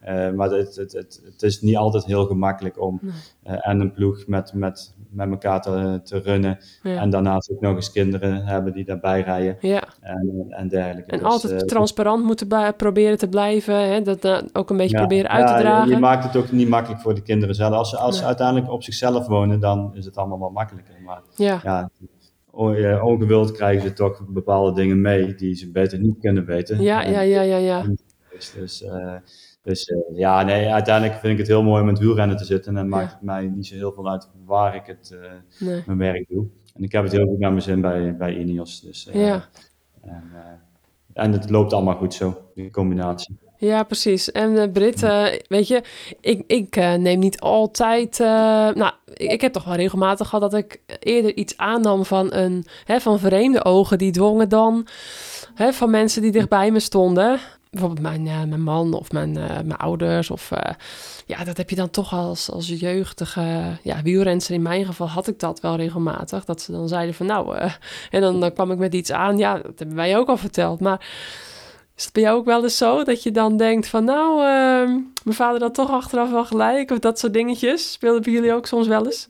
Speaker 6: eh, maar het, het, het, het is niet altijd heel gemakkelijk om
Speaker 5: Nee.
Speaker 6: eh, en een ploeg met, met, met elkaar te, te runnen.
Speaker 5: ja.
Speaker 6: En daarnaast ook nog eens kinderen hebben die daarbij rijden
Speaker 5: ja.
Speaker 6: en, en dergelijke.
Speaker 5: En
Speaker 6: Dus,
Speaker 5: altijd transparant moeten proberen te blijven. Hè? Dat ook een beetje
Speaker 6: ja,
Speaker 5: proberen uit te
Speaker 6: je-
Speaker 5: dragen.
Speaker 6: Je, maakt het ook niet makkelijk voor de kinderen zelf. Als ze, als ze uiteindelijk op zichzelf wonen, dan is het allemaal wat makkelijker. Maar
Speaker 5: ja.
Speaker 6: Ongewild krijgen ze toch bepaalde dingen mee die ze beter niet kunnen weten.
Speaker 5: Ja, ja, ja, ja, ja.
Speaker 6: Dus, dus, eh, dus eh, ja, nee, uiteindelijk vind ik het heel mooi om in het wielrennen te zitten. En
Speaker 5: Ja.
Speaker 6: maakt het mij niet zo heel veel uit waar ik het, eh,
Speaker 5: Nee.
Speaker 6: mijn werk doe. En ik heb het heel goed naar mijn zin bij, bij Ineos. Dus,
Speaker 5: Ja.
Speaker 6: en, en het loopt allemaal goed zo, die combinatie.
Speaker 5: Ja, precies. En eh Brit, eh, weet je, ik, ik eh, neem niet altijd... nou, ik, ik heb toch wel regelmatig gehad dat ik eerder iets aannam van, een, hè, van vreemde ogen. Die dwongen dan hè, van mensen die dichtbij me stonden. Bijvoorbeeld mijn, mijn man of mijn, mijn ouders. Of, ja, dat heb je dan toch als, als jeugdige ja, wielrenster. In mijn geval had ik dat wel regelmatig. Dat ze dan zeiden van nou... en dan, dan kwam ik met iets aan. Ja, dat hebben wij ook al verteld. Maar is het bij jou ook wel eens zo dat je dan denkt van nou... ehm, mijn vader had toch achteraf wel gelijk. Of dat soort dingetjes. Speelden bij jullie ook soms wel eens?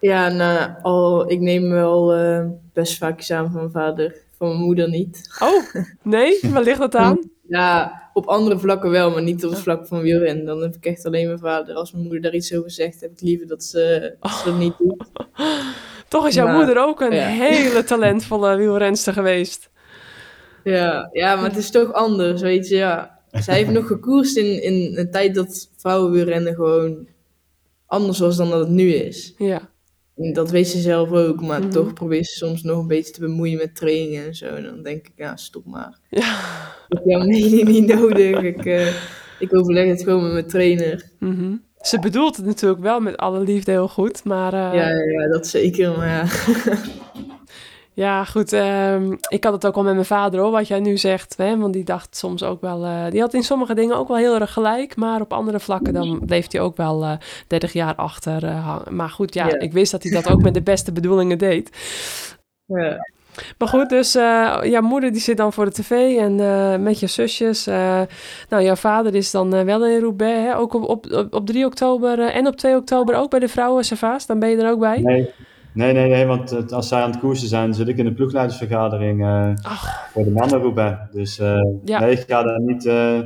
Speaker 7: Ja, nou, al, ik neem wel eh, best vaak samen van mijn vader, van mijn moeder niet.
Speaker 5: Oh, nee? Waar ligt dat aan?
Speaker 7: Ja, op andere vlakken wel, maar niet op het vlak van wielrennen. Dan heb ik echt alleen mijn vader. Als mijn moeder daar iets over zegt, heb ik liever dat ze, dat, ze dat niet doet.
Speaker 5: Toch is jouw
Speaker 7: Maar-
Speaker 5: moeder ook een
Speaker 7: ja.
Speaker 5: hele talentvolle wielrenster geweest.
Speaker 7: Ja, ja, maar het is toch anders, weet je. Ja. Zij heeft nog gekoerst in, in een tijd dat vrouwenwielrennen gewoon anders was dan dat het nu is.
Speaker 5: Ja,
Speaker 7: En dat weet ze zelf ook, maar
Speaker 5: Mhm.
Speaker 7: toch probeert ze soms nog een beetje te bemoeien met trainingen en zo. En dan denk ik, ja, stop maar.
Speaker 5: ja.
Speaker 7: Ik heb jouw mening niet nodig. Ik, eh, ik overleg het gewoon met mijn trainer.
Speaker 5: Mhm. Ze bedoelt het natuurlijk wel met alle liefde heel goed, maar eh,
Speaker 7: Ja, ja, ja, dat zeker, maar ja.
Speaker 5: ja, goed. ehm, ik had het ook al met mijn vader hoor, wat jij nu zegt, hè, want die dacht soms ook wel, eh, die had in sommige dingen ook wel heel erg gelijk, maar op andere vlakken dan bleef hij ook wel eh 30 jaar achter eh, hangen. Maar goed, ja,
Speaker 7: Ja.
Speaker 5: ik wist dat hij dat ook met de beste bedoelingen deed.
Speaker 7: ja.
Speaker 5: Maar goed, dus eh jouw moeder die zit dan voor de tv en eh, met je zusjes. eh, nou, jouw vader is dan eh, wel in Roubaix, hè? ook op, op, op, op 3 oktober eh, en op 2 oktober ook bij de vrouwen. Dan ben je er ook bij.
Speaker 6: Nee, nee, nee, nee want als zij aan het koersen zijn, zit ik in de ploegleidersvergadering eh, voor de mannen Roubaix. Dus eh,
Speaker 5: Ja.
Speaker 6: nee, ik ga, daar niet, eh,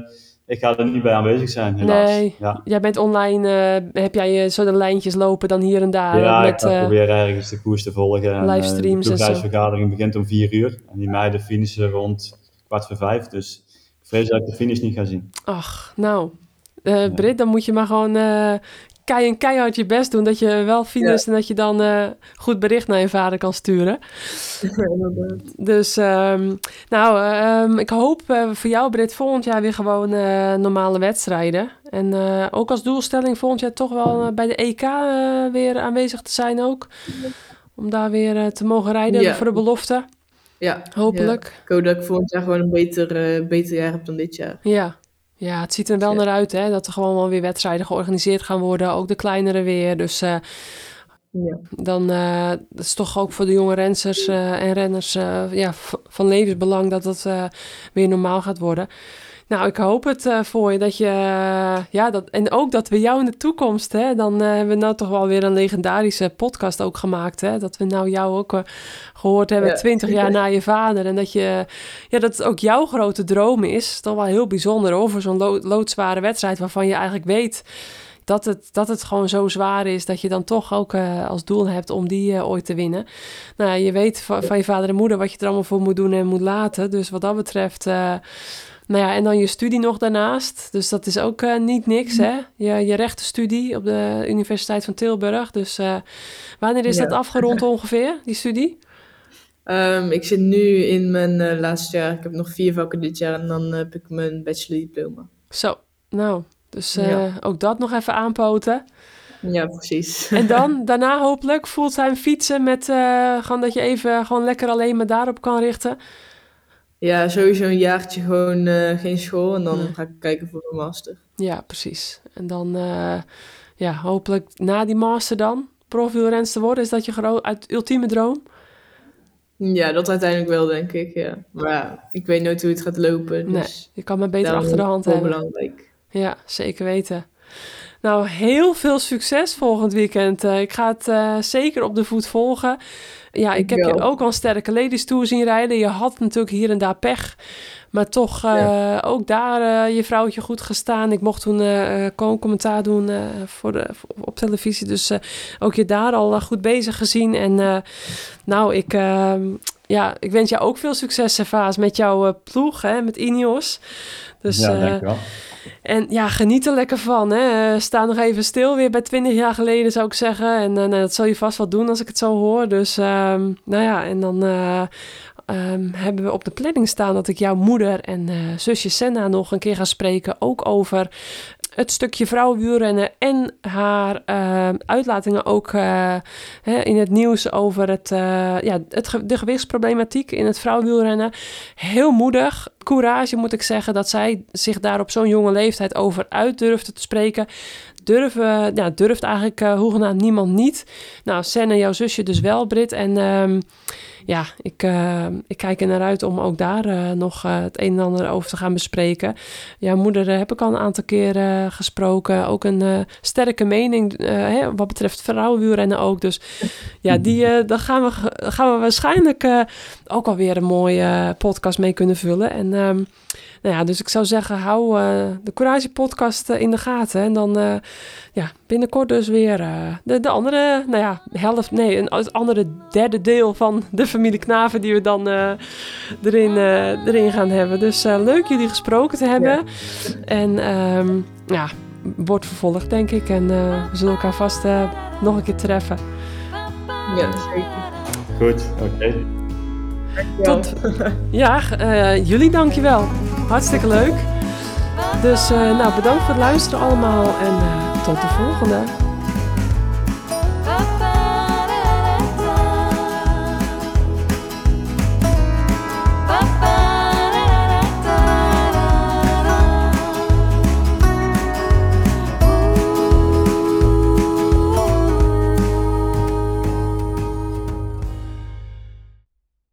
Speaker 6: ik ga er niet bij aanwezig zijn, helaas.
Speaker 5: Nee.
Speaker 6: Ja,
Speaker 5: Jij bent online, eh, heb jij zo de lijntjes lopen dan hier en daar
Speaker 6: ja ik
Speaker 5: met...
Speaker 6: ga
Speaker 5: eh,
Speaker 6: proberen ergens de koers te volgen. En,
Speaker 5: livestreams en
Speaker 6: De ploegleidersvergadering begint om vier uur. En die meiden finishen rond kwart voor vijf. Dus ik vrees dat ik de finish niet ga zien.
Speaker 5: Ach, nou, uh, Brit, dan moet je maar gewoon uh, kei en keihard je best doen. Dat je wel finish en dat je dan uh, goed bericht naar je vader kan sturen. dus, um, nou, um, ik hoop voor jou, Brit, volgend jaar weer gewoon normale wedstrijden. En ook als doelstelling volgend jaar toch wel bij de EK weer aanwezig te zijn ook. Om daar weer te mogen rijden ja. voor de belofte.
Speaker 7: Ja,
Speaker 5: hopelijk.
Speaker 7: Ik hoop dat ik volgend jaar gewoon een beter, beter jaar heb dan dit jaar.
Speaker 5: Ja, ja, het ziet er wel naar uit hè, dat er gewoon wel weer wedstrijden georganiseerd gaan worden. Ook de kleinere weer. Dus uh, ja. dan uh, dat is toch ook voor de jonge rensers uh, en renners ja, van levensbelang dat dat weer normaal gaat worden. Nou, ik hoop het uh, voor je dat je, uh, ja, dat, en ook dat we jou in de toekomst, hè, dan uh, hebben we nou toch wel weer een legendarische podcast ook gemaakt, hè, dat we nou jou ook gehoord hebben, twintig jaar na je vader, en dat je, ja, dat het ook jouw grote droom is, toch wel heel bijzonder over zo'n lo loodzware wedstrijd waarvan je eigenlijk weet dat het, dat het gewoon zo zwaar is dat je dan toch ook als doel hebt om die ooit te winnen. Nou, je weet van, van, je vader en moeder wat je er allemaal voor moet doen en moet laten, dus wat dat betreft nou ja, en dan je studie nog daarnaast. Dus dat is ook uh, niet niks, hè? Je, je rechtenstudie op de Universiteit van Tilburg. Dus uh, wanneer is ja. dat afgerond ongeveer, die studie?
Speaker 7: Um, ik zit nu in mijn uh, laatste jaar. Ik heb nog vier vakken dit jaar en dan heb ik mijn bachelordiploma.
Speaker 5: Zo, nou, dus ja. ook dat nog even aanpoten.
Speaker 7: Ja, precies.
Speaker 5: En dan, daarna hopelijk fulltime fietsen met gewoon dat je even gewoon lekker alleen maar daarop kan richten.
Speaker 7: Ja, sowieso een jaartje gewoon uh, geen school en dan ga ik kijken voor een master.
Speaker 5: Ja, precies. En dan, uh, ja, hopelijk na die master dan profielrenster worden. Is dat je uit ultieme droom?
Speaker 7: Ja, dat uiteindelijk wel, denk ik, ja. Maar ja, ik weet nooit hoe het gaat lopen. Dus
Speaker 5: nee, je kan maar beter achter de hand hebben.
Speaker 7: belangrijk.
Speaker 5: Ja, zeker weten. Nou, heel veel succes volgend weekend. Uh, ik ga het uh, zeker op de voet volgen. Ja, ik heb je ook al sterke ladies tour zien rijden. Je had natuurlijk hier en daar pech. Maar toch uh, ja. ook daar je vrouwtje goed gestaan. Ik mocht toen gewoon commentaar doen voor de, op televisie. Dus ook je daar al goed bezig gezien. En nou, ik, ehm, ja, ik wens jou ook veel succes, Vaas, met jouw ploeg, hè, met Ineos. Dus,
Speaker 6: ja, dankjewel.
Speaker 5: En ja, geniet er lekker van. Hè. Sta nog even stil weer bij 20 jaar geleden, zou ik zeggen. En uh, nou, dat zal je vast wel doen als ik het zo hoor. Dus um, nou ja, en dan uh, um, hebben we op de planning staan dat ik jouw moeder en uh, zusje Senna nog een keer ga spreken. Ook over het stukje vrouwenwielrennen en haar uh, uitlatingen ook uh, hè, in het nieuws over het, uh, ja, het, de gewichtsproblematiek in het vrouwenwielrennen. Heel moedig, courage moet ik zeggen, dat zij zich daar op zo'n jonge leeftijd over uit durfde te spreken. Durven, ja, durft eigenlijk hoegenaamd niemand niet. Nou, Sen en jouw zusje dus wel, Brit. En um, ja, ik, uh, ik kijk er naar uit om ook daar uh, nog uh, het een en ander over te gaan bespreken. Jouw moeder heb ik al een aantal keer gesproken. Ook een sterke mening hè, wat betreft vrouwenwielrennen ook. Dus ja, die, dan gaan we, gaan we waarschijnlijk ook alweer een mooie podcast mee kunnen vullen. En um, nou ja, dus ik zou zeggen, hou de Courage podcast in de gaten. En dan ja, binnenkort dus weer de, de andere, nou ja, helft, nee, een, het andere derde deel van de familie Knaven die we dan erin, erin gaan hebben. Dus leuk jullie gesproken te hebben. Ja. En um, ja, wordt vervolgd denk ik. En we zullen elkaar vast nog een keer treffen.
Speaker 7: Ja, zeker.
Speaker 6: Goed, oké. Okay.
Speaker 5: Tot, ja, uh, jullie dankjewel. Hartstikke leuk. Dus uh, nou, bedankt voor het luisteren allemaal en uh, tot de volgende.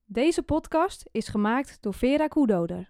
Speaker 4: Deze podcast is gemaakt door Vera Koedoder.